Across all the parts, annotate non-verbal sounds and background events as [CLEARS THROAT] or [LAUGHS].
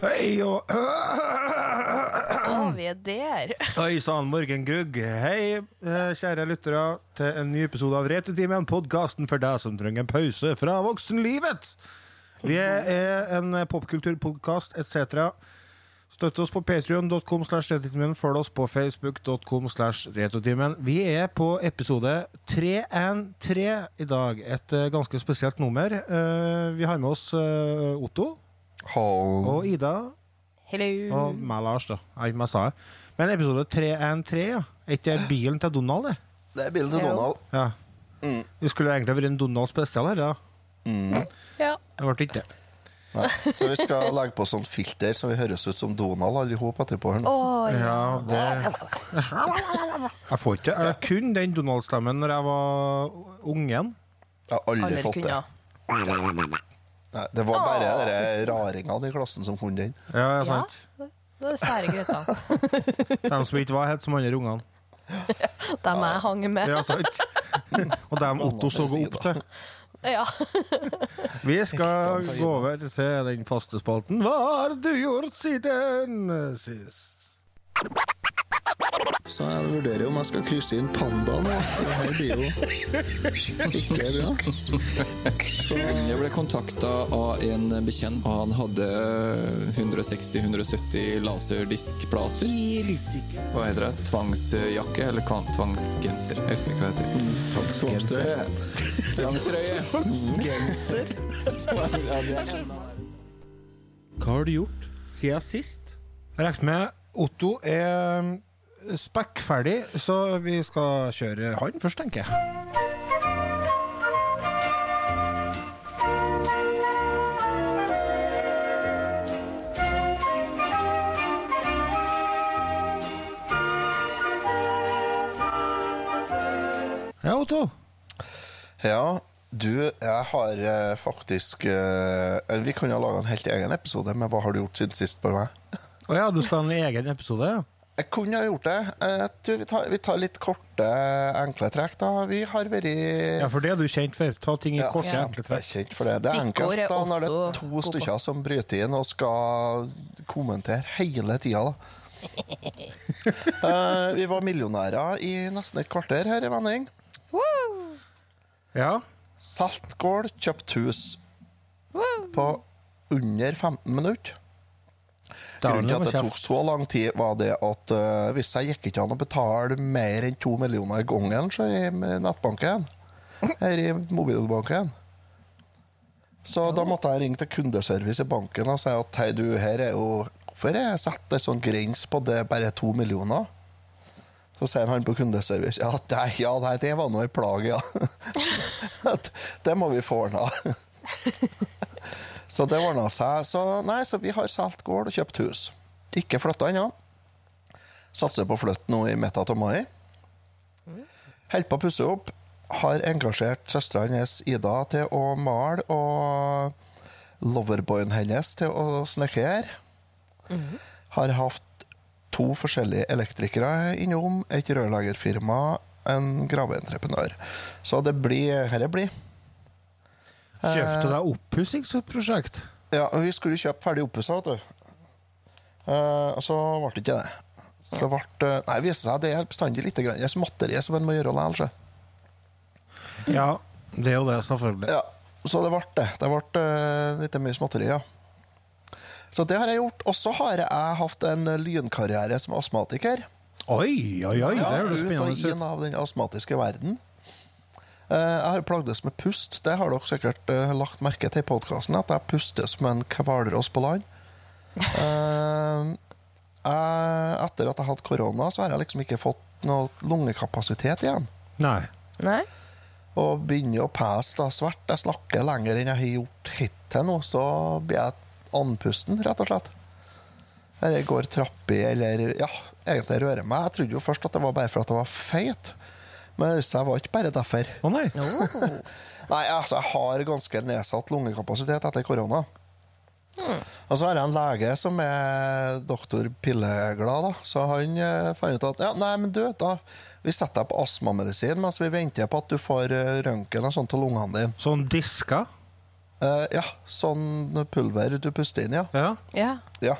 Hei og Å, vi er der. Hei sann, Morgen Gugg. Hei, eh, kjære lyttere, til en ny episode av Retutimen, podkasten for deg som trenger en pause fra voksenlivet. Vi er en popkulturpodkast etc. Støtt oss på patrion.com slash retutimen. Følg oss på facebook.com slash retutimen. Vi er på episode 313 i dag. Et eh, ganske spesielt nummer. Eh, Vi har med oss Otto Hallo. og Ida. Hello. Og meg, Lars, da. Jeg, meg sa jeg. Men episode 313, ja. Er ikke det bilen til Donald, det? Det er bilen til. Donald. Ja. Mm. Det skulle egentlig vært en Donald spesial her, ja. Mm. Ja. Det ble ikke det. Nei. Så vi skal legge på sånn filter, så vi høres ut som Donald alle sammen etterpå. her nå. Å, ja. Ja, det Jeg får ikke Jeg kunne den Donald-stemmen når jeg var ungen. Jeg har aldri aldri fått kunne. det. Nei, det var bare de raringene i klassen som kunne den. Ja, ja, Ja, sant. det er sære gutter. [LAUGHS] De som ikke var helt som andre ungene. [LAUGHS] Dem jeg hang med. Ja, sant. Og dem Otto så opp til. Ja. [LAUGHS] Vi skal gå over til den faste spalten. Hva har du gjort siden sist? Så jeg vurderer om jeg skal krysse inn panda nå. Det her blir jo ikke bra. Jeg ble kontakta av en bekjent, og han hadde 160-170 laserdiskplater. Hva heter det? Tvangsjakke eller tvangsgenser? Jeg husker ikke hva det heter. Tvangstrøye. Tvangstrøye. [LAUGHS] Hva har du gjort siden sist? Jeg har regner med Otto er spekkferdig, så vi skal kjøre han først, tenker jeg. Ja, Otto. Ja, du, jeg har eh, faktisk eh, Vi kan jo lage en helt egen episode med hva har du gjort siden sist på meg. Å ja, du skal ha en egen episode? ja? Jeg kunne ha gjort det. Eh, Jeg tror vi tar, vi tar litt korte, enkle trekk. da. Vi har vært Ja, for det er du kjent for. Ta ting i Ja, korte, jeg enkle er trekk. kjent for det. Det er enkelt er da, når det er Otto to på. stykker som bryter inn og skal kommentere hele tida. da. [LAUGHS] Eh, vi var millionærer i nesten et kvarter her i vending. Woo! Ja. Saltgård, kjøpt hus Woo! på under 15 minutter. Grunnen til at det tok så lang tid, var det at uh, hvis jeg gikk ikke an å betale mer enn to millioner i gangen så i nettbanken, her i mobilbanken. Så da måtte jeg ringe til kundeservice i banken og si at hei, du, her er jo Hvorfor har jeg satt en sånn grense på det bare to millioner? Så sier han på kundeservice ja, det, ja, det var nå en plage, ja. [LAUGHS] Det må vi få ordna. [LAUGHS] Så det ordna seg. Så, nei, så vi har solgt gård og kjøpt hus. Ikke flytta ennå. Satser på å flytte nå i midten av mai. Holder på å pusse opp. Har engasjert søstera hennes Ida til å male, og loverboyen hennes til å snekre. Har hatt to forskjellige elektrikere innom, et rørleggerfirma, en graveentreprenør. Så det blir Dette blir. Kjøpte deg oppussingsprosjekt? Ja, vi skulle kjøpe ferdig oppussa, vet du. Eh, og så ble det ikke det. Så ble det Nei, det viser seg det er bestandig litt grann. Det er småtteri som en må gjøre likevel. Ja, det er jo det, selvfølgelig. Ja, så det ble det. Det ble eh, litt mye småtteri, ja. Så det har jeg gjort. Og så har jeg hatt en lynkarriere som astmatiker. Oi, oi, oi, det Ja, høres ut og spennende inn ut. av den astmatiske verden. Eh, Jeg har plagdes med pust. Det har dere sikkert eh, lagt merke til i podkasten. At jeg puster som en hvalross på land. Eh, Etter at jeg hadde korona, så har jeg liksom ikke fått noe lungekapasitet igjen. Nei. Nei? Og begynner å pese da, svært. Jeg snakker lenger enn jeg har gjort hittil nå, så blir jeg andpusten, rett og slett. Eller går trapper, eller ja, egentlig rører meg. Jeg trodde jo først at det var bare for at jeg var feit, men det det var ikke bare derfor. Å nei. [LAUGHS] Nei, altså, jeg har ganske nedsatt lungekapasitet etter korona. Og så har jeg en lege som er doktor Pilleglad, da. Så han eh, fant ut at ja, nei, men du, da vi setter deg på astmamedisin mens vi venter på at du får eh, røntgen og sånt til lungene dine. Sånn diska? Eh, ja, sånn pulver du puster inn, ja. Ja. Ja. ja.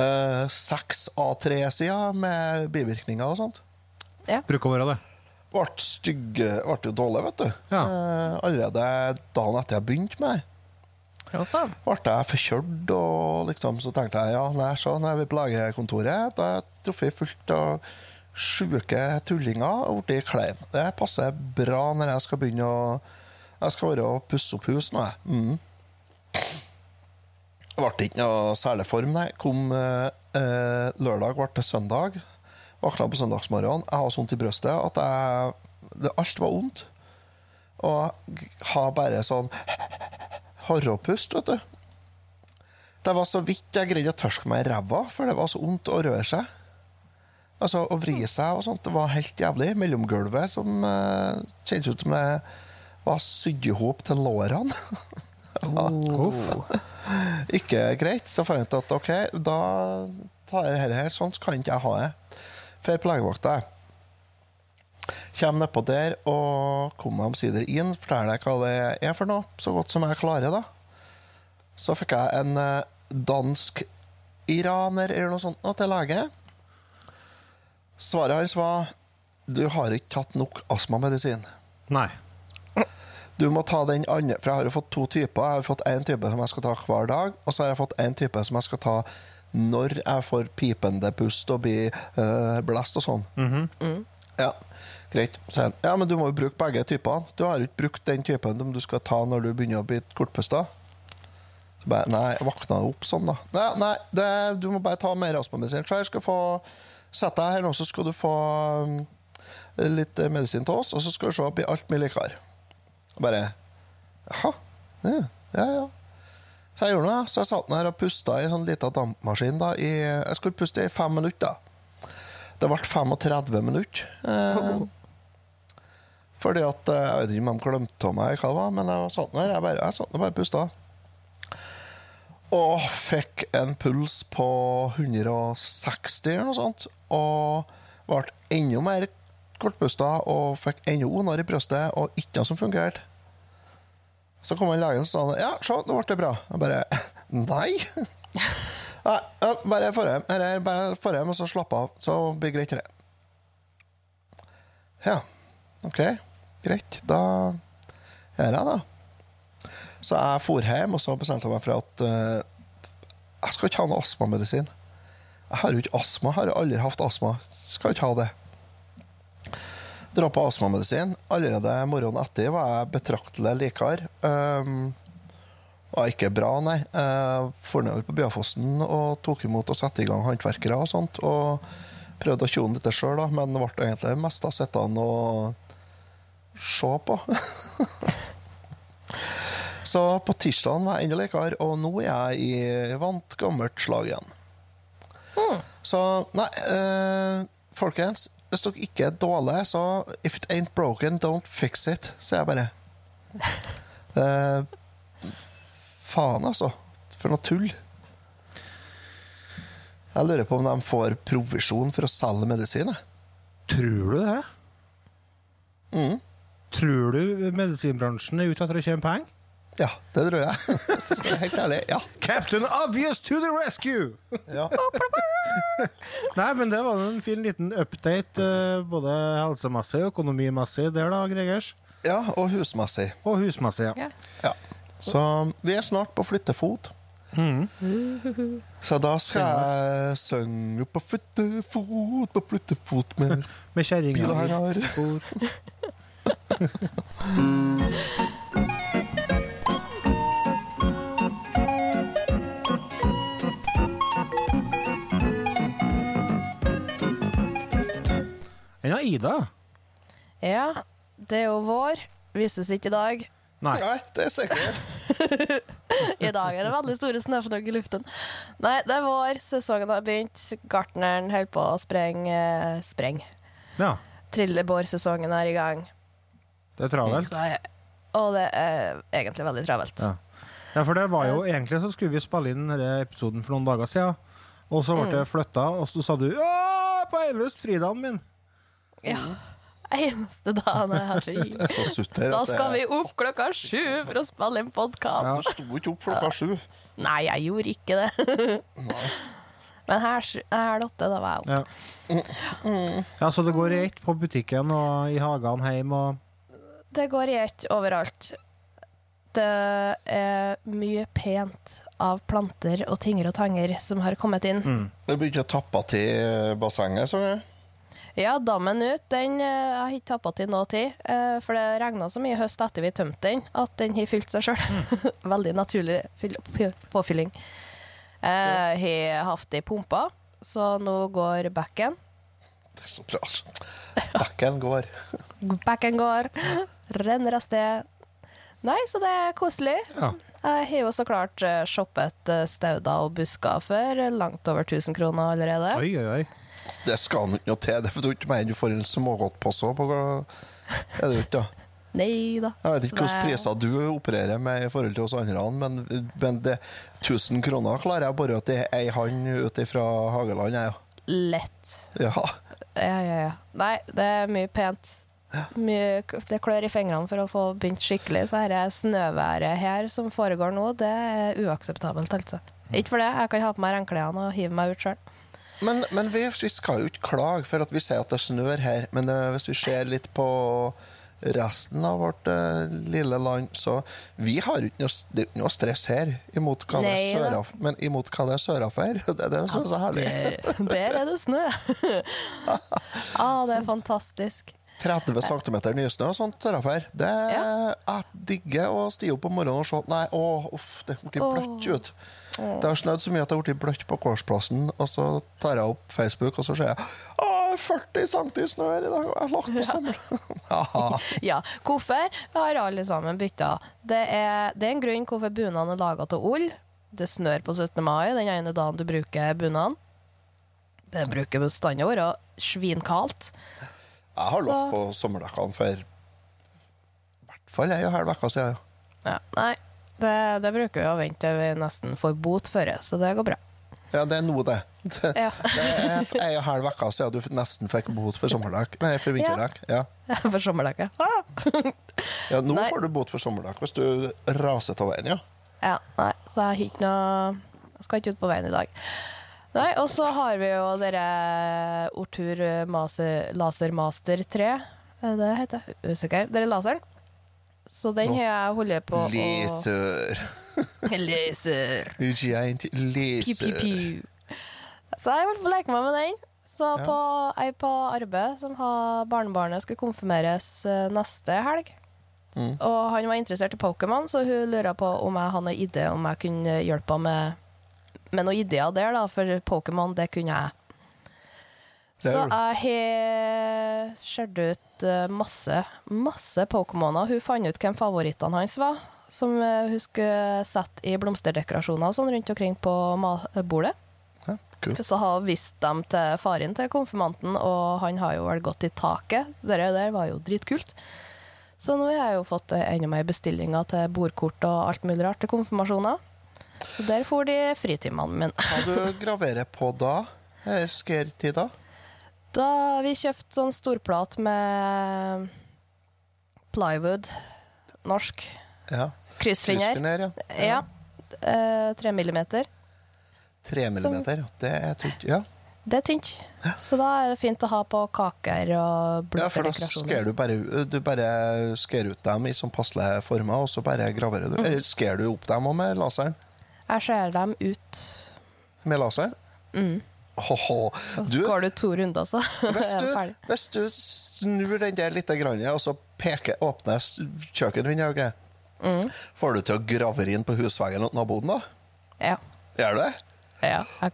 Eh, Seks A3-sider med bivirkninger og sånt. Bruker å være det. Ble stygge, ble jo dårlig, vet du. Ja. Eh, allerede dagen etter jeg begynte med det. Ja, faen. ble jeg forkjørt, og liksom, så tenkte jeg ja, nei, så når jeg er på legekontoret, da er jeg truffet fullt av sjuke tullinger og blitt klein. Det passer bra når jeg skal begynne å Jeg skal være og pusse opp hus nå, jeg. Mm. Det ble ikke noe særlig form, nei. Kom eh, eh, lørdag, ble det søndag. Våkna på søndagsmorgenen. Jeg har så vondt i brøstet at jeg det, Alt var vondt. Og har bare sånn harrepust, vet du. Det var så vidt jeg greide å tørske meg i ræva, for det var så vondt å røre seg. Altså Å vri seg og sånt. Det var helt jævlig. Mellomgulvet som uh, kjentes ut som det var sydd i hop til lårene. [LAUGHS] oh. ikke greit. Så fant jeg ut at OK, da tar jeg dette her. Sånn så kan ikke jeg ha det. Drar på Kjem nedpå der og kommer omsider inn. Forteller jeg hva det er for noe, så godt som jeg klarer. da. Så fikk jeg en eh, dansk iraner eller noe sånt til lege. Svaret hans var du har ikke tatt nok astmamedisin. Nei. Du må ta den andre, for jeg har jo fått to typer. Jeg har fått én type som jeg skal ta hver dag, og så har jeg fått én type som jeg skal ta når jeg får pipende pust og blir uh, blest og sånn. Ja, greit. Så ja, men du må jo bruke begge typene. Du har jo ikke brukt den typen som du skal ta når du begynner å bli kortpusta. Nei, jeg våkna opp sånn, da. Nei, nei det, du må bare ta mer astmamedisin. Så jeg skal få sette deg her nå, så skal du få um, litt eh, medisin til oss, og så skal du se, blir alt mye likere. Bare Jaha. Ja, ja, ja. Så jeg gjorde noe, Så jeg satt der og pusta i en sånn liten dampmaskin. da, i, Jeg skulle puste i fem minutter. da. Det ble 35 minutter. Eh, fordi at eh, Jeg vet ikke om de glemte av meg, hva det var, men jeg satt der jeg bare, jeg satt der bare pusta. Og fikk en puls på 160 eller noe sånt. Og ble enda mer kortpusta og fikk enda vondere i brystet og ikke noe som fungerte. Så kom en legen og sa ja, se, nå ble det bra. Jeg bare nei. bare få hjem, eller bare få hjem og så slappe av, så blir greit. det. Ja, OK. Greit. Da gjør jeg det. Så jeg for hjem og så bestemte jeg meg for at uh, jeg skal ikke ha noe astmamedisin. Jeg har jo ikke astma. jeg Har aldri hatt astma. Skal ikke ha det. Dra på astmamedisin. Allerede morgenen etter var jeg betraktelig likere. Um, var ikke bra, nei. Jeg for nedover på Bjørfossen og tok imot og satte i gang håndverkere og sånt. Og prøvde å tjone litt sjøl, men det ble egentlig mest av sittende og se på. [LAUGHS] Så på tirsdagen var jeg enda likere, og nå er jeg i vant, gammelt slag igjen. Så nei, eh, folkens, hvis dere ikke er dårlige, så if it ain't broken, don't fix it, sier jeg bare. [LAUGHS] Eh, faen, altså. For noe tull. Jeg lurer på om de får provisjon for å selge medisin. Tror du det? Mm. Tror du medisinbransjen er ute etter å tjene penger? Ja, det tror jeg. [LAUGHS] Jeg helt ærlig. Ja. Captain Obvious to the rescue! ja. [LAUGHS] Nei, men det var en fin liten update, eh, både helsemessig og økonomimessig der, da, Gregers. ja, og husmessig. Og husmessig, ja. Ja. Ja. Så vi er snart på flyttefot. Mm. Så da skal jeg synge på flyttefot, på flyttefot med [LAUGHS] Med kjerringa Ida? Ja, det er jo vår. Vises ikke i dag. Nei. Nei, det er sikkert. [LAUGHS] I dag er det veldig store snøfnugg i luften. Nei, det er vår. Sesongen har begynt. Gartneren holder på å sprenge spreng. Ja, Trillebårsesongen er i gang. det er travelt. Og det er egentlig veldig travelt. Ja. Ja, for det var jo egentlig så skulle vi spille inn denne episoden for noen dager siden. Og så ble Mm. det flytta, og så sa du ja, på Eilust, fridagen min. Ja. Eneste dagen jeg har fri. Så sutter. Da skal vi opp klokka sju for å spille en podkast. Du sto ikke opp klokka sju. Nei, jeg gjorde ikke det. Men her, her åtte, da var jeg oppe. Ja. ja, Så det går i ett på butikken og i hagene hjemme og Det går i ett overalt. Det er mye pent av planter og tinger og tanger som har kommet inn. mm. Det begynte å tappe til bassenget, så jeg. Ja, dammen ut, den eh, har ikke tappa til noe tid. eh, For det regna så mye i høst etter vi tømte den, at den har fylt seg sjøl. [LAUGHS] Veldig naturlig påfylling. Jeg har hatt det i pumpa, så nå går backen. Det er så bra. altså. Bekken går. [LAUGHS] Backen går, renner av sted. Nei, så det er koselig. Ja. Jeg har jo så klart eh, shoppet eh, stauder og busker for langt over 1000 kroner allerede. Oi, oi, oi. Det skal han jo til. Det er ikke mer enn du får en smågodtpose på. Er det ikke, da? Nei da. Jeg vet ikke hvilke priser du opererer med i forhold til oss andre, men, men det, 1000 kroner klarer jeg bare at det er ei hand ut fra Hageland. Jeg, Lett. ja. Ja, ja, ja. Nei, det er mye pent. Mye, det klør i fingrene for å få begynt skikkelig. Så dette snøværet her som foregår nå, det er uakseptabelt, altså. Ikke for det. Jeg kan ha på meg regnklærne og hive meg ut sjøl. Men, men vi, vi skal jo ikke klage for at vi sier at det snør her. Men eh, hvis vi ser litt på resten av vårt uh, lille land, så vi har ikke noe, det er ikke noe stress her imot hva det er da. men imot hva det er sørafor. [LAUGHS] Det, det er så, er herlig. Der, der er det snø. [LAUGHS] ah, det er fantastisk. 30 cm nysnø og sånt sørafor. Det Jeg digger å stige opp om morgenen og se Nei, å, uff, det blir bløtt ut. Det har snødd så mye at det har blitt bløtt på gårdsplassen, og så tar jeg opp Facebook, og så ser jeg å, 40 cm snø her i dag, og jeg har lagt på sommeren. [LAUGHS] Ja. Ja, hvorfor har alle sammen bytta? Det er, det er en grunn hvorfor bunaden er laga av ull. Det snør på 17. mai, den ene dagen du bruker bunaden. Det bruker bestandig å være svinkaldt. Jeg har lagt på sommerdekkene for i hvert fall ei og en halv uke siden. Ja, nei, det, det bruker vi å vente til vi nesten får bot for, det, så det går bra. Ja, det er nå, det. Det, [LAUGHS] Ja. det er ei og halv uke siden du nesten fikk bot for sommerdag. Nei, for vinterdag. [LAUGHS] Ja. For sommerdag, ja. ja, nå Nei. får du bot for sommerdag hvis du raser av veien, ja. Ja, nei, så jeg har ikke noe Jeg skal ikke ut på veien i dag. Nei, og så har vi jo dere Ortur Maser, Laser Master 3. Er det det heter? Usikker. Dere laseren. Så den har jeg holdt på å Leser. [LAUGHS] Laser. Giant Piu, piu, laser. piu. Så jeg holdt på å leke meg med den. Så på, ei på arbeid som har barnebarnet skulle konfirmeres eh, neste helg. Mm. Og han var interessert i Pokémon, så hun lurer på om jeg hadde noen idé om jeg kunne hjelpe henne med, med noen ideer der, da, for Pokémon, det kunne jeg. Så jeg har skjært ut eh, masse, masse Pokémoner. Hun fant ut hvem favorittene hans var, som eh, hun skulle sette i blomsterdekorasjoner og sånn rundt omkring på bordet. Ja, cool. Så har hun vist dem til faren til konfirmanten, og han har jo vel gått i taket. Det der var jo dritkult. Så nå har jeg jo fått eh, enda mer bestillinger til bordkort og alt mulig rart til konfirmasjoner. Så der får de fritimene mine. Hva du graverer på da? Er Skertida? Da vi kjøpte sånn storplat med plywood, norsk, Ja. Kryssfinger. Kryssfinger ja. Ja. eh, Tre millimeter. Tre millimeter, ja. Det er tynt. Ja. Det er tynt. Så da er det fint å ha på kaker og ja, for da skjer du bare Du bare skjer ut dem i sånn passelige former, og så bare graverer du. Mm. Eller sker du opp dem òg med laseren? Jeg skjærer dem ut, Med laser? Mm. Og så Du, går du to runder, så [LAUGHS] hvis du, hvis du snur den der litt, og så peker, åpner kjøkkenvinduet, Mm. får du til å gravere inn på husveggen til naboen, da? Ja. Gjør du det? ja, Å,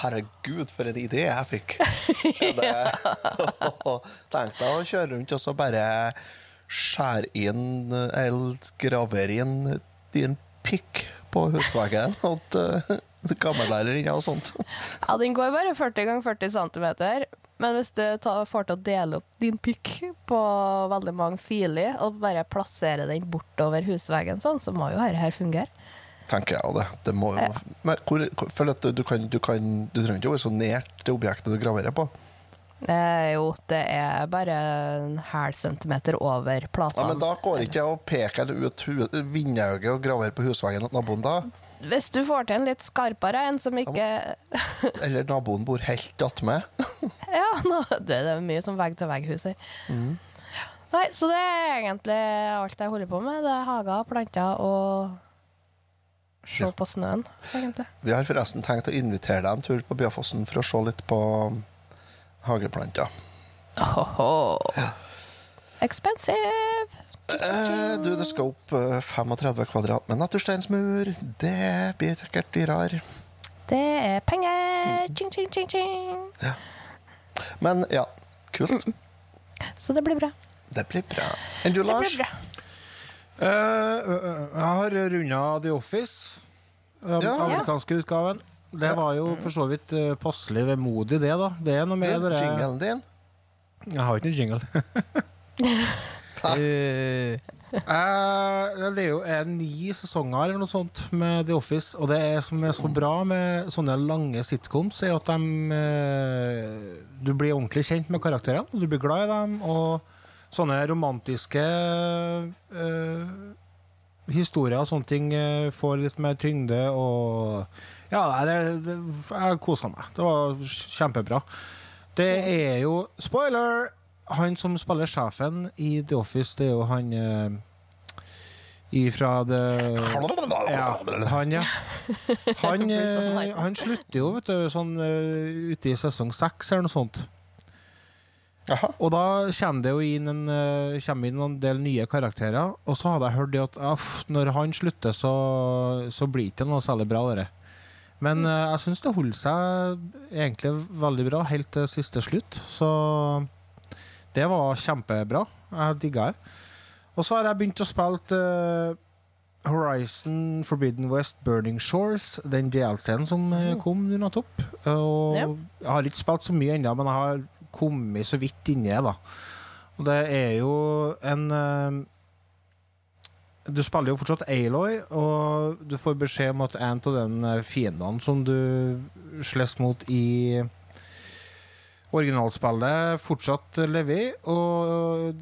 herregud, for en idé jeg fikk. [LAUGHS] [LAUGHS] Tenk deg å kjøre rundt og så bare skjære inn eller gravere inn din pikk på husveggen uh, [LAUGHS] gammellærerinna og sånt. [LAUGHS] Ja, den går bare 40 ganger 40 cm. Men hvis du tar, får til å dele opp din pikk på veldig mange filer, og bare plassere den bortover husveggen sånn, så må jo dette her fungere. Tenker jeg det. Det må jo Ja. Men hvor, at du, du, kan, du, kan, du trenger ikke å være så nært det objektet du graverer på. Eh, jo, det er bare en halv centimeter over Ja, men da går ikke jeg og peker ut vindauget og graverer på husveggen til naboen da. Hvis du får til en litt skarpere en som ikke Eller naboen bor helt attmed. [LAUGHS] Ja, nå, det er mye som vegg-til-vegg-hus her. Nei, så det er egentlig alt jeg holder på med. Det er hager, planter og se Ja. på snøen, egentlig. Vi har forresten tenkt å invitere deg en tur på Bjafossen for å se litt på hageplanter. Ohoho. Expensive! Eh, du, det skal opp eh, 35 kvadrat med natursteinsmur. Det blir sikkert dyrere. Det er penger! Ching, ching, ching, ching. Men ja, kult. Så det blir bra. Det blir bra. Enn du, Det Lars? blir bra. Eh, eh, jeg har runda The Office, den Ja. amerikanske utgaven. Det var jo for så vidt uh, passelig vemodig, det, da. Det er noe med det der- Jinglen din? Jeg har ikke noen jingle. [LAUGHS] Eh, det er jo er ni sesonger eller noe sånt med The Office, og det er som er så bra med sånne lange sitcoms, er at de uh, Du blir ordentlig kjent med karakterene, og du blir glad i dem, og sånne romantiske uh, historier og sånne ting eh, får litt mer tyngde, og Ja, det, det, jeg kosa meg. Det var kjempebra. Det er jo Spoiler! Han som spiller sjefen i The Office, det er jo han eh, ifra det Ja, han, ja. Han, [LAUGHS] eh, han slutter jo, vet du, sånn eh, ute i sesong seks eller noe sånt. Aha. Og da kommer det jo inn en, inn en del nye karakterer. Og så hadde jeg hørt det at aff, når han slutter, så, så blir det ikke noe særlig bra. Dere. Men eh, jeg syns det holder seg egentlig veldig bra helt til siste slutt. Så det var kjempebra. Jeg digga det. Og så har jeg begynt å spille uh, Horizon Forbidden West Burning Shores, den DLC-en som eh, kom nå nettopp. Og Ja. jeg har ikke spilt så mye ennå, men jeg har kommet så vidt inni det. Og det er jo en uh, Du spiller jo fortsatt Aloy, og du får beskjed om at en av den fiendene som du slåss mot i originalspillet, fortsatt lever, og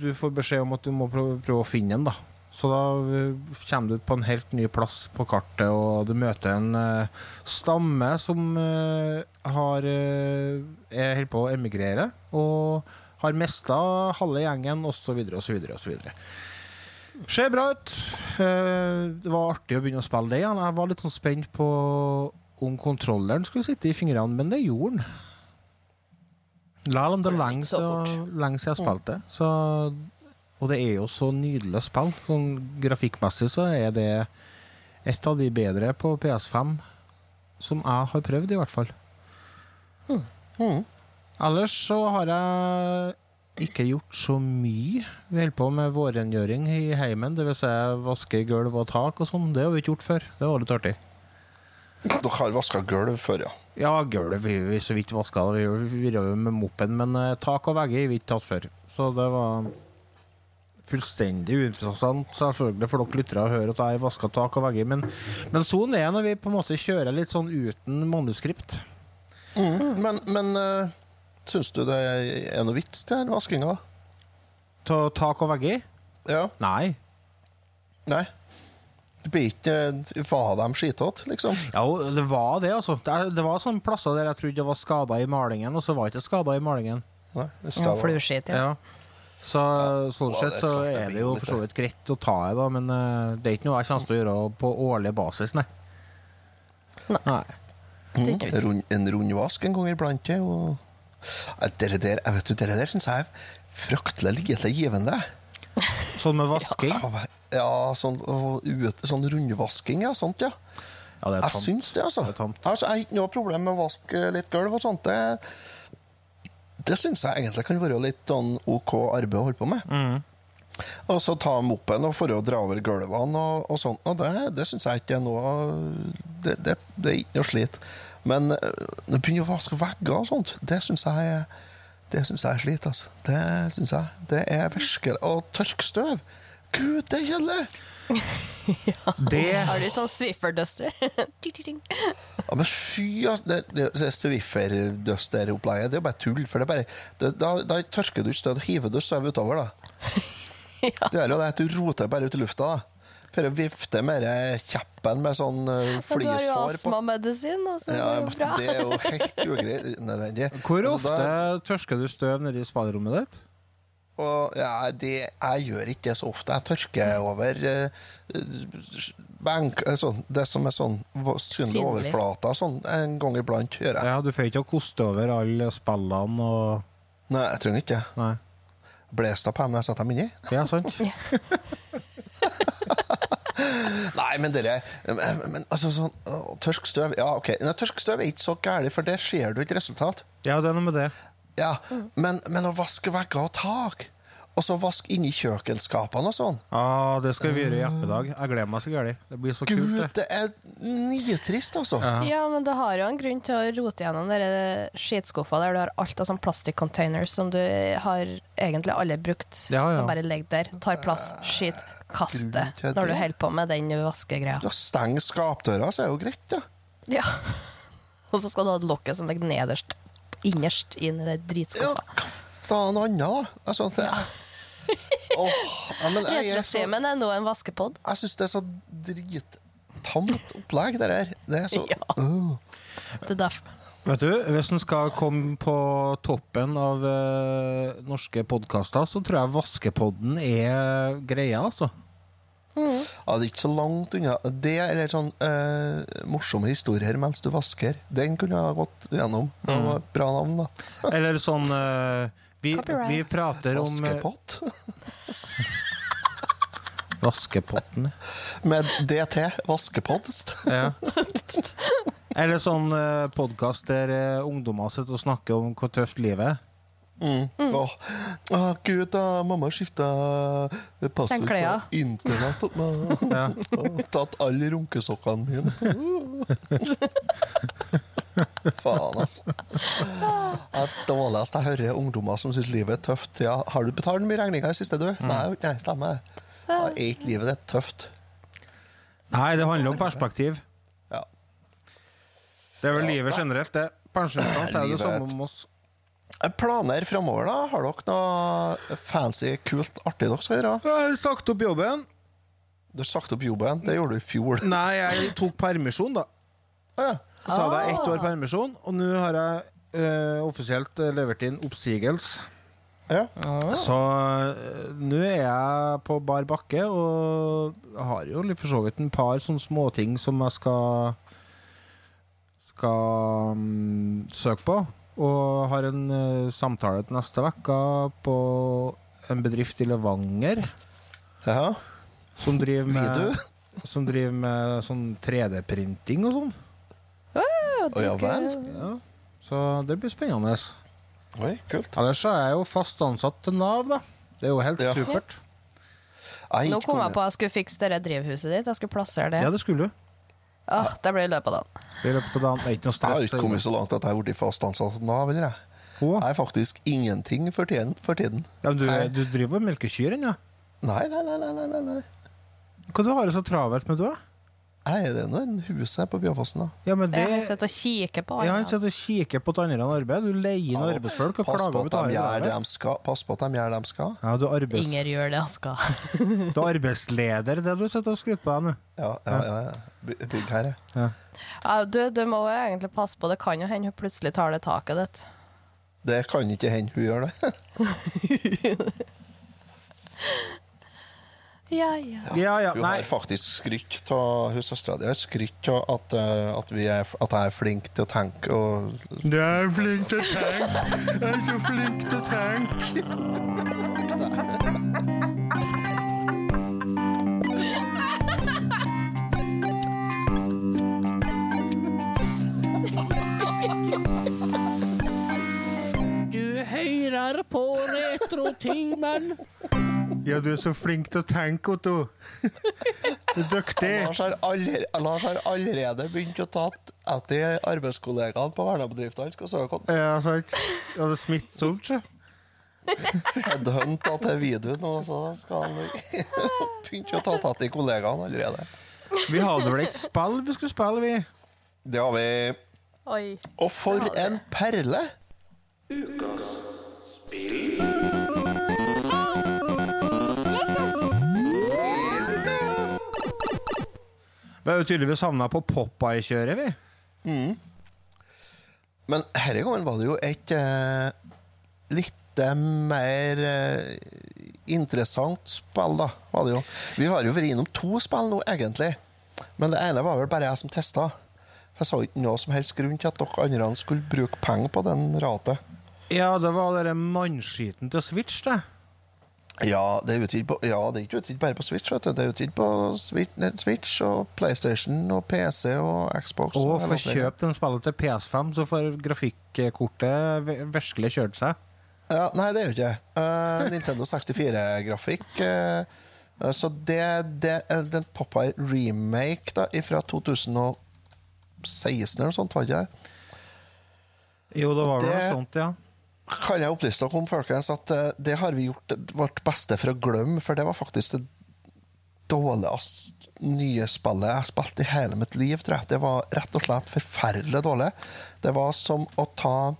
du får beskjed om at du må prøve, å finne den, da. Så da eh, kommer du på en helt ny plass på kartet, og du møter en uh, stamme som uh, har uh, er helt på å emigrere, og har mista halve gjengen, osv., osv., osv. Ser bra ut. Det var artig å begynne å spille det igjen. Jeg var litt sånn spent på om kontrolleren skulle sitte i fingrene, men det gjorde den. Om det er langs, siden jeg har spilt det. Så, og det er jo så nydelig å. Sånn grafikkmessig så er det et av de bedre på PS5 som jeg har prøvd, i hvert fall. Mhm. Ellers så har jeg ikke gjort så mye. Vi holder på med vårrengjøring i heimen, dvs. Si vaske gulv og tak og sånn. Det har vi ikke gjort før. Det var litt artig. Dere har vaska gulv før, ja. Ja, gulv vi, vi så vidt vaska. Vi virra jo med moppen, men eh, tak og vegger vi ikke tatt før. Så det var fullstendig uinteressant selvfølgelig for dere lyttere å høre at jeg vaska tak og vegger, men, men sånn er det når vi på en måte kjører litt sånn uten manuskript. Mm, Men, men uh, syns du det er noe vits til den vaskinga? Ta tak og vegger? Ja? Nei. Nei? Det blir ikke Var de skitete, liksom? Ja, det var det, altså. Det, er- det var sånne plasser der jeg trodde det var skader i malingen, og så var det ikke skader i malingen. Nei, Ja, det Flueskitt, ja. Ja. Så sånn sett er så er det jo for så vidt greit å ta i, da, men uh, det er ikke noe jeg kommer til å gjøre på årlig basis, nei. Nei. Mm. Rund, en rundvask en gang iblant. ja, Og... Det der, jeg vet du, dere der syns jeg er fryktelig lite givende. Sånn med vasking. Ja, sånn, og ut, sånn rundvasking, ja. Sånt, ja. Ja, det er Jeg syns det, altså. Det er tamt. altså. Jeg har ikke noe problem med å vaske litt gulv og sånt. Det, det syns jeg egentlig kan være litt sånn OK arbeid å holde på med. Mm. Og så ta moppen og for å dra over gulvene og, og sånt. Og det, det syns jeg ikke er noe Det, det, det er ikke noe slit. Men å begynne å vaske vegger og sånt, det syns jeg er det synes jeg er slit, altså. Det syns jeg. Det er virkelig Og tørke støv! Gud, det er kjedelig! [LAUGHS] Det Har du sånn Swiffer-duster? [LAUGHS] Ja, men fy, altså. Det, det, det Swiffer-duster-opplegget, det er jo bare tull. For det er bare, det, da, da tørker du ikke støv, hiver du støv utover, da. [LAUGHS] Det er jo det at du roter bare ut i lufta, da. For å vifte med kjeppen med sånn uh, på. du har jo flishår astmamedisin, og så Ja, er det jo bra. det er jo helt unødvendig. [LAUGHS] Hvor Altså, ofte da- tørsker du støv nedi spaderommet ditt? Og, ja, det, jeg gjør ikke det så ofte. Jeg tørker over uh, bank, eh, sånn, det som er sånn synlig overflate. Sånn, en gang iblant gjør jeg. Ja, Du får ikke å koste over alle spillene og Nei, jeg trenger ikke det. Det på dem når jeg setter dem inni? Ja, sant? [LAUGHS] [LAUGHS] Nei, men dere men, men, altså, sånn, å, Tørsk støv Ja, OK. Nei, tørsk støv er ikke så gærent, for det ser du ikke resultat. Ja, det er noe med det. Ja, men, men å vaske vegger og tak, og så vaske inni kjøkkenskapene og sånn Ah, det skal vi gjøre i ettermiddag. Jeg gleder meg så gærent. Det blir så kult, Gud, det. det er nitrist, altså. Ja. Ja, men det har jo en grunn til å rote gjennom dere skitskuffa der du har alt av sånn plastikcontainers som du har egentlig alle brukt. Ja, ja. Bare ligger der, tar plass, skit, kast det når du holder på med den vaskegreia. Steng skapdøra, så er det jo greit, ja. Ja. [LAUGHS] Og så skal du ha lokket som ligger nederst, innerst inn i den Ja, dritskuffa. Ja, ta noe annet, da. Altså, det er... [LAUGHS] Åh, ja, men jeg, er så, er nå en vaskepod. jeg syns det er så drittamt opplegg, det der. Det er så [LAUGHS] Ja. uh. Det er derfor. Vet du, Hvis en skal komme på toppen av uh, norske podkaster, så tror jeg Vaskepodden er greia, altså. Ja, det er ikke så langt unna. Det eller sånn øh, morsomme historier mens du vasker. Den kunne jeg gått gjennom. Det var et bra navn, da. [LAUGHS] Eller sånn eh, vi, vi prater om eh, Vaskepott. [LAUGHS] Vaskepotten. Med DT. Vaskepott. Ja. [LAUGHS] Eller sånn uh, podkast der uh, ungdommer sitter og snakker om hvor tøft livet er. Mm. Åh. Åh, gud, da mamma skifta passord på internett. [LAUGHS] Ja. [LAUGHS] Og tatt alle runkesokkene mine. [LAUGHS] Faen, altså. Det dårligste jeg hører ungdommer som syns livet er tøft. Ja, har du betalt mye regninger i siste, du? Nei, nei, stemmer. Er ikke livet ditt tøft. Nei, det handler om perspektiv. Ja. Det er vel Ja, livet generelt, det. Pensjonistene sier det samme om oss. Planer framover, da? Har dere noe fancy, kult, artig dere skal gjøre? Jeg har sagt opp jobben. Du har sagt opp jobben. Det gjorde du i fjor. [LAUGHS] Nei, jeg tok permisjon, da. Ja. Så hadde jeg ett år permisjon, og nå har jeg uh, offisielt eh, levert inn oppsigelse. ja. Så eh, nå er jeg på bar bakke, og har jo for så vidt en par sånne småting som jeg skal skal um, søke på. Og har en uh, samtale til neste uke på en bedrift i Levanger ja. som driver med, som driver med sånn 3D-printing og sånn. Å ja vel? Ja. Så det blir spennende. Oi, kult. Ellers er jeg jo fast ansatt til Nav, da. Det er jo helt Ja. supert. Nå kom jeg på at jeg skulle fikse det drivhuset ditt. Jeg skulle plassere det. Ja, det skulle du. Åh, det blir i løpet av dagen. I løpet av dagen. Det er ikke noe Jeg har stress. ikke kommet så langt at jeg har blitt fast ansatt Nå Nav. eller jeg? Å, Jeg er faktisk ingenting for tiden. For tiden. Ja, men du, Jeg- du driver og melker kyr ennå? Nei, nei, nei. nei, nei, nei, nei. Hva du har det så travelt med, du? da? Nei, det noen nå en hus her på Bjørfossen. da. Ja, men det Jeg har sett og kikker på ja, Han sitter og kikker på et annet arbeid. Du leier inn Ja, arbeidsfolk og klager på over at de gjør det de skal. Pass på at de gjør det de skal. Ja, du er, arbeids, Inger gjør det han skal. [LAUGHS] du er arbeidsleder, det du sitter og skryter på deg nå. Ja, ja, ja. ja. By- Bygg her, ja. Ja, du, du må jo egentlig passe på. Det kan jo hende hun plutselig tar det taket ditt. Det kan ikke hende hun gjør det. [LAUGHS] Ja, ja. Ja, ja, Hun har faktisk skrytt av hun søstera di har skrytt av at, eh, at, er, at jeg er flink til å tenke og Du er flink til å tenke. Jeg er så flink til å tenke. Du hører på Retrotimen. Ja, du er så flink til å tenke, Otto. Du er dyktig. [LAUGHS] Lars har, allerede, Lars har allerede begynt å ta etter arbeidskollegaene på vernebedriften Skal søke om Ja, sant? Ja, det er smittsomt, sjø. [LAUGHS] headhunta til videoen, og så skal han [LAUGHS] begynne å ta tatt i kollegaene allerede. Vi hadde vel et spill vi skulle spille, vi? Det har vi. Oi. Og for en perle! Vi har jo tydeligvis havna på Popeye-kjøret, vi. Men denne gangen var det jo et uh, litt eh, mer uh, interessant spill, da. Var det jo. Vi har jo vært innom to spill nå, egentlig. Men det ene var vel bare jeg som testa. Jeg sa ikke noe som helst grunn til at dere andre skulle bruke penger på den ratet. Ja, det var den mannskiten til Switch, det. Ja, det er utgitt på, ja, det er ikke utgitt bare på Switch. vet du. Det er utgitt på Switch, Switch og PlayStation og PC og Xbox. Og og få kjøp den spillet til PS5, så får grafikkortet virkelig kjørt seg. Ja, nei, det er jo ikke det. Eh, Nintendo 64-grafikk. eh, eh, så det, det er den Popeye remake da, fra 2016 eller noe sånt, var ikke det? Jo, det var vel noe sånt, ja. Kan jeg opplyse dere om, folkens, at eh, det har vi gjort vårt beste for å glemme, for det var faktisk det dårligste nye spillet jeg har spilt i hele mitt liv, tror jeg. Det var rett og slett forferdelig dårlig. Det var som å ta